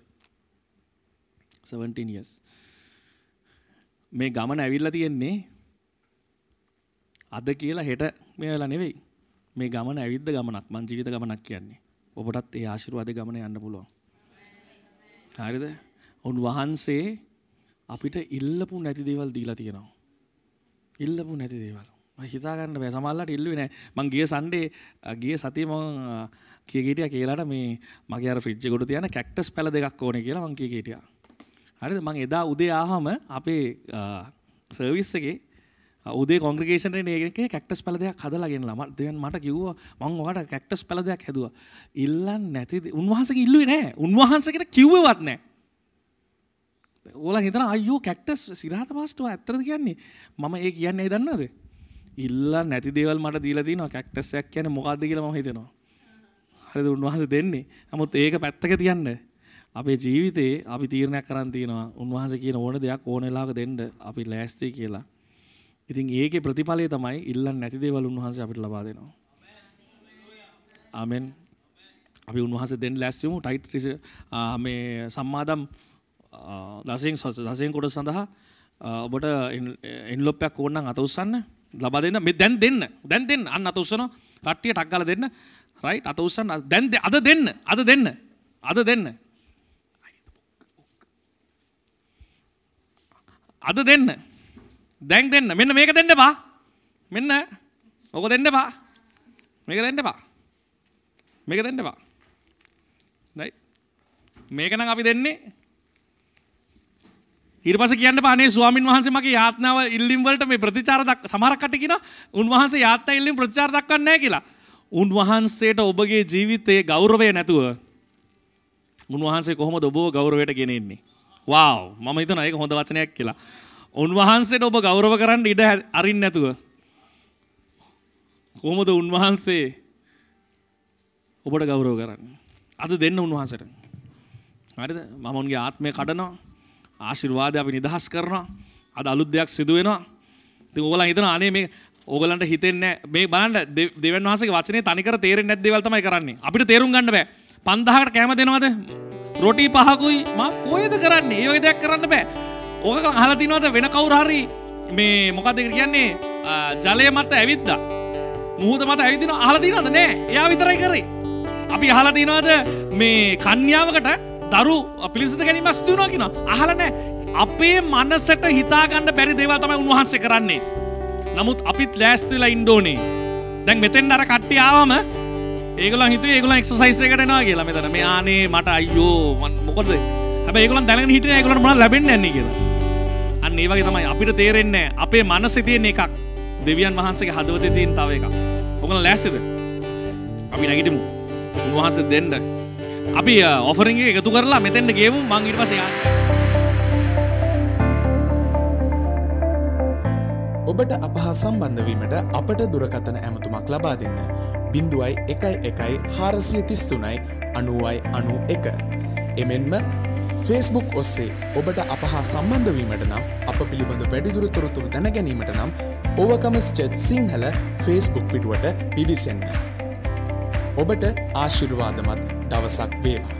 17 years. මේ ගමන ඇවිල්ලා තියෙන්නේ අද කියලා හෙට මේ වෙලා නෙවෙයි. මේ ගමන ඇවිද්ද ගමනක් මං ජීවිත ගමනක් කියන්නේ. ඔබටත් ඒ ආශිර්වාද ගමන යන්න පුළුවන්. හරිද? උන්වහන්සේ අපිට ඉල්ලපු නැති දේවල් දීලා තියෙනවා. ඉල්ලපු නැති දේවල්. හිතාගන්න බෑ සමල්ලට ඉල්ලුවේ නෑ මං ගිය සන්ඩේ ගිය සතිය මං කියගේටිය කියලාට මේ මගේ අර ෆ්‍රිජ්ජ ගොඩ තියන කැක්ටස් පැල දෙකක් ඕන කියලා මං කියගේටිය හරිද? මං එදා උදේ ආහම අපේ සර්විස් එකේ උදේ කොංග්‍රගේෂන ඒක කැක්ටස් පල දෙයක් හදලාගෙන ම දෙවන් මට කිව්ව මං ඔකට කැක්ටස් පල දෙයක් හැදුව. ඉල්ලන් නැති උන්වහස ඉල්ලුවේ නෑ උන්වහන්සකට කිව්වවත් නෑ ඕල හිතන අයෝ කැක්ටස් සිරහට පස්ටුව ඇත්තද කියන්නේ? මම ඒ කියන්නේ දන්නද ඉල්ලා නැති දේවල් මට දීලා තියෙනවා. කැක්ටස්යක් කියන්නේ මොකක්ද කියලා මම හිතනවා. හරිද උන්වහන්සේ දෙන්නේ? නමුත් ඒක පැත්තක තියන්න. අපේ ජීවිතේ අපි තීරණයක් කරන් තියෙනවා උන්වහන්සේ කියන ඕන දෙයක් ඕන වෙලාවක දෙන්න අපි ලෑස්ති කියලා. ඉතින් ඒකේ ප්‍රතිඵලය තමයි ඉල්ලන් නැති දේවල් උන්වහන්සේ අපිට ලබා දෙනවා. ආමෙන්. අපි උන්වහන්සේ දෙන්න ලෑස්ති වෙමු. ටයිට් මේ සම්මාදම් දසයෙන් දසයෙන් කොට සඳහා ඔබට එන්ලොප්පයක් ඕන්නම් අත උස්සන්න ලබා දෙන්න. මේ දැන් දෙන්න. දැන් දෙන්න. අන්න අත උස්සනවා. කට්ටිය ටක් ගාලා දෙන්න. රයිට් අත උස්සන්න. දැන් අද දෙන්න. අද දෙන්න. අද දෙන්න. අද දෙන්න. දැන් දෙන්න. මෙන්න මේක දෙන්න බා. මෙන්න ඕක දෙන්න බා. මේක දෙන්න බා. මේක දෙන්න බා. මේක නම් අපි දෙන්නේ ඊට පස්සේ කියන්න පානේ ස්වාමින් වහන්සේ මගේ යාත්නාව ඉල්ලීම් වලට මේ ප්‍රතිචාර දක් සමහරක් කට්ටිය කියනවා උන්වහන්සේ යාත්නා ඉල්ලීම් ප්‍රතිචාර දක්වන්නේ නැහැ කියලා. උන්වහන්සේට ඔබගේ ජීවිතයේ ගෞරවය නැතුව උන්වහන්සේ කොහොමද ඔබව ගෞරවයට ගෙනෙන්නේ? වාව් මම හිතනවා ඒක හොඳ වචනයක් කියලා. උන්වහන්සේට ඔබ ගෞරව කරන්න ඉඩ අරින්න නැතුව කොහොමද උන්වහන්සේ ඔබට ගෞරව කරන්නේ? අද දෙන්න උන්වහන්සේට. හරිද? මම උන්ගේ ආත්මය කඩනවා. ආශිර්වාදය අපි නිදහස් කරනවා. අද අලුත් දෙයක් සිදු වෙනවා. ඉතින් ඕගොල්ලන් හිතනවා අනේ මේ ඕගොල්ලන්ට හිතෙන්නේ මේ බලන්න දෙවන් වහන්සේගේ වචනේ තනිකර තේරෙන්නේ නැති දේවල් තමයි කරන්නේ. අපිට තේරුම් ගන්න බෑ. 5000කට කැම දෙනවද? රොටි පහකුයි මම කොහෙද කරන්නේ? ඒ වගේ දෙයක් කරන්න බෑ. ඕක අහලා තිනවද වෙන කවුරු හරි මේ මොකක්ද කියන්නේ ජලය මත ඇවිද්දා. මුහුද මත ඇවිදිනවා අහලා තිනවද නෑ. එයා විතරයි කරේ. අපි අහලා තිනවද මේ කන්‍යාවකට දරු පිළිසිත ගැනීම සිදුවනවා කියන අහලනෑ අපේ මනසට හිතාගන්න බැරි දේවල් තමයි උන්වහන්සේ කරන්නේ නමුත් අපිත් ලෑස්තිලා ඉන්ඩෝනේ දැන් මෙතෙන් අර කට්ටි ආවම ඒගල හිතු ඒගල එක්සයිස එකටනවා කියලා මෙතන. මේ ආනේ මට අයියෝ මොකද? හැබ ඒගල දැන හිට ඒගලට ම ලැබෙන් ඇන්නේ කියලා. අන්න ඒවගේ තමයි අපිට තේරෙන්නේ අපේ මනස තියෙන එකක්. දෙවියන් වහන්සේගේ හදවත තියෙන් තව එක ඔකන ලෑස්තිද? අපි නැගිටමු. උන්වහන්සේ දෙන්න. අපි ඔෆරිං එකතු කරලා මෙතෙන්ට ගේමු මං ඊට පස්සේ ඔබට අපහ සම්බන්ධවීමට අපට දුරකතන ඇමතුමක් ලබා දෙන්න. බිඳුවයි එකයි එකයි හාරසිය තිස්තුනයි අනුවයි අනු එක. එමෙන්ම ෆේස්බුක් ඔස්සේ ඔබට අපහා සම්බන්ධවීමට නම් අප පිළිබඳ වැඩිදුර තොරතුරු දැනගැනීමට නම් ඕවකම ස්ටේට් සිංහල ෆේස්බුක් පිටුවට පිවිසන්න. ඔබට ආශිර්වාදමත් දවසක් වේවා.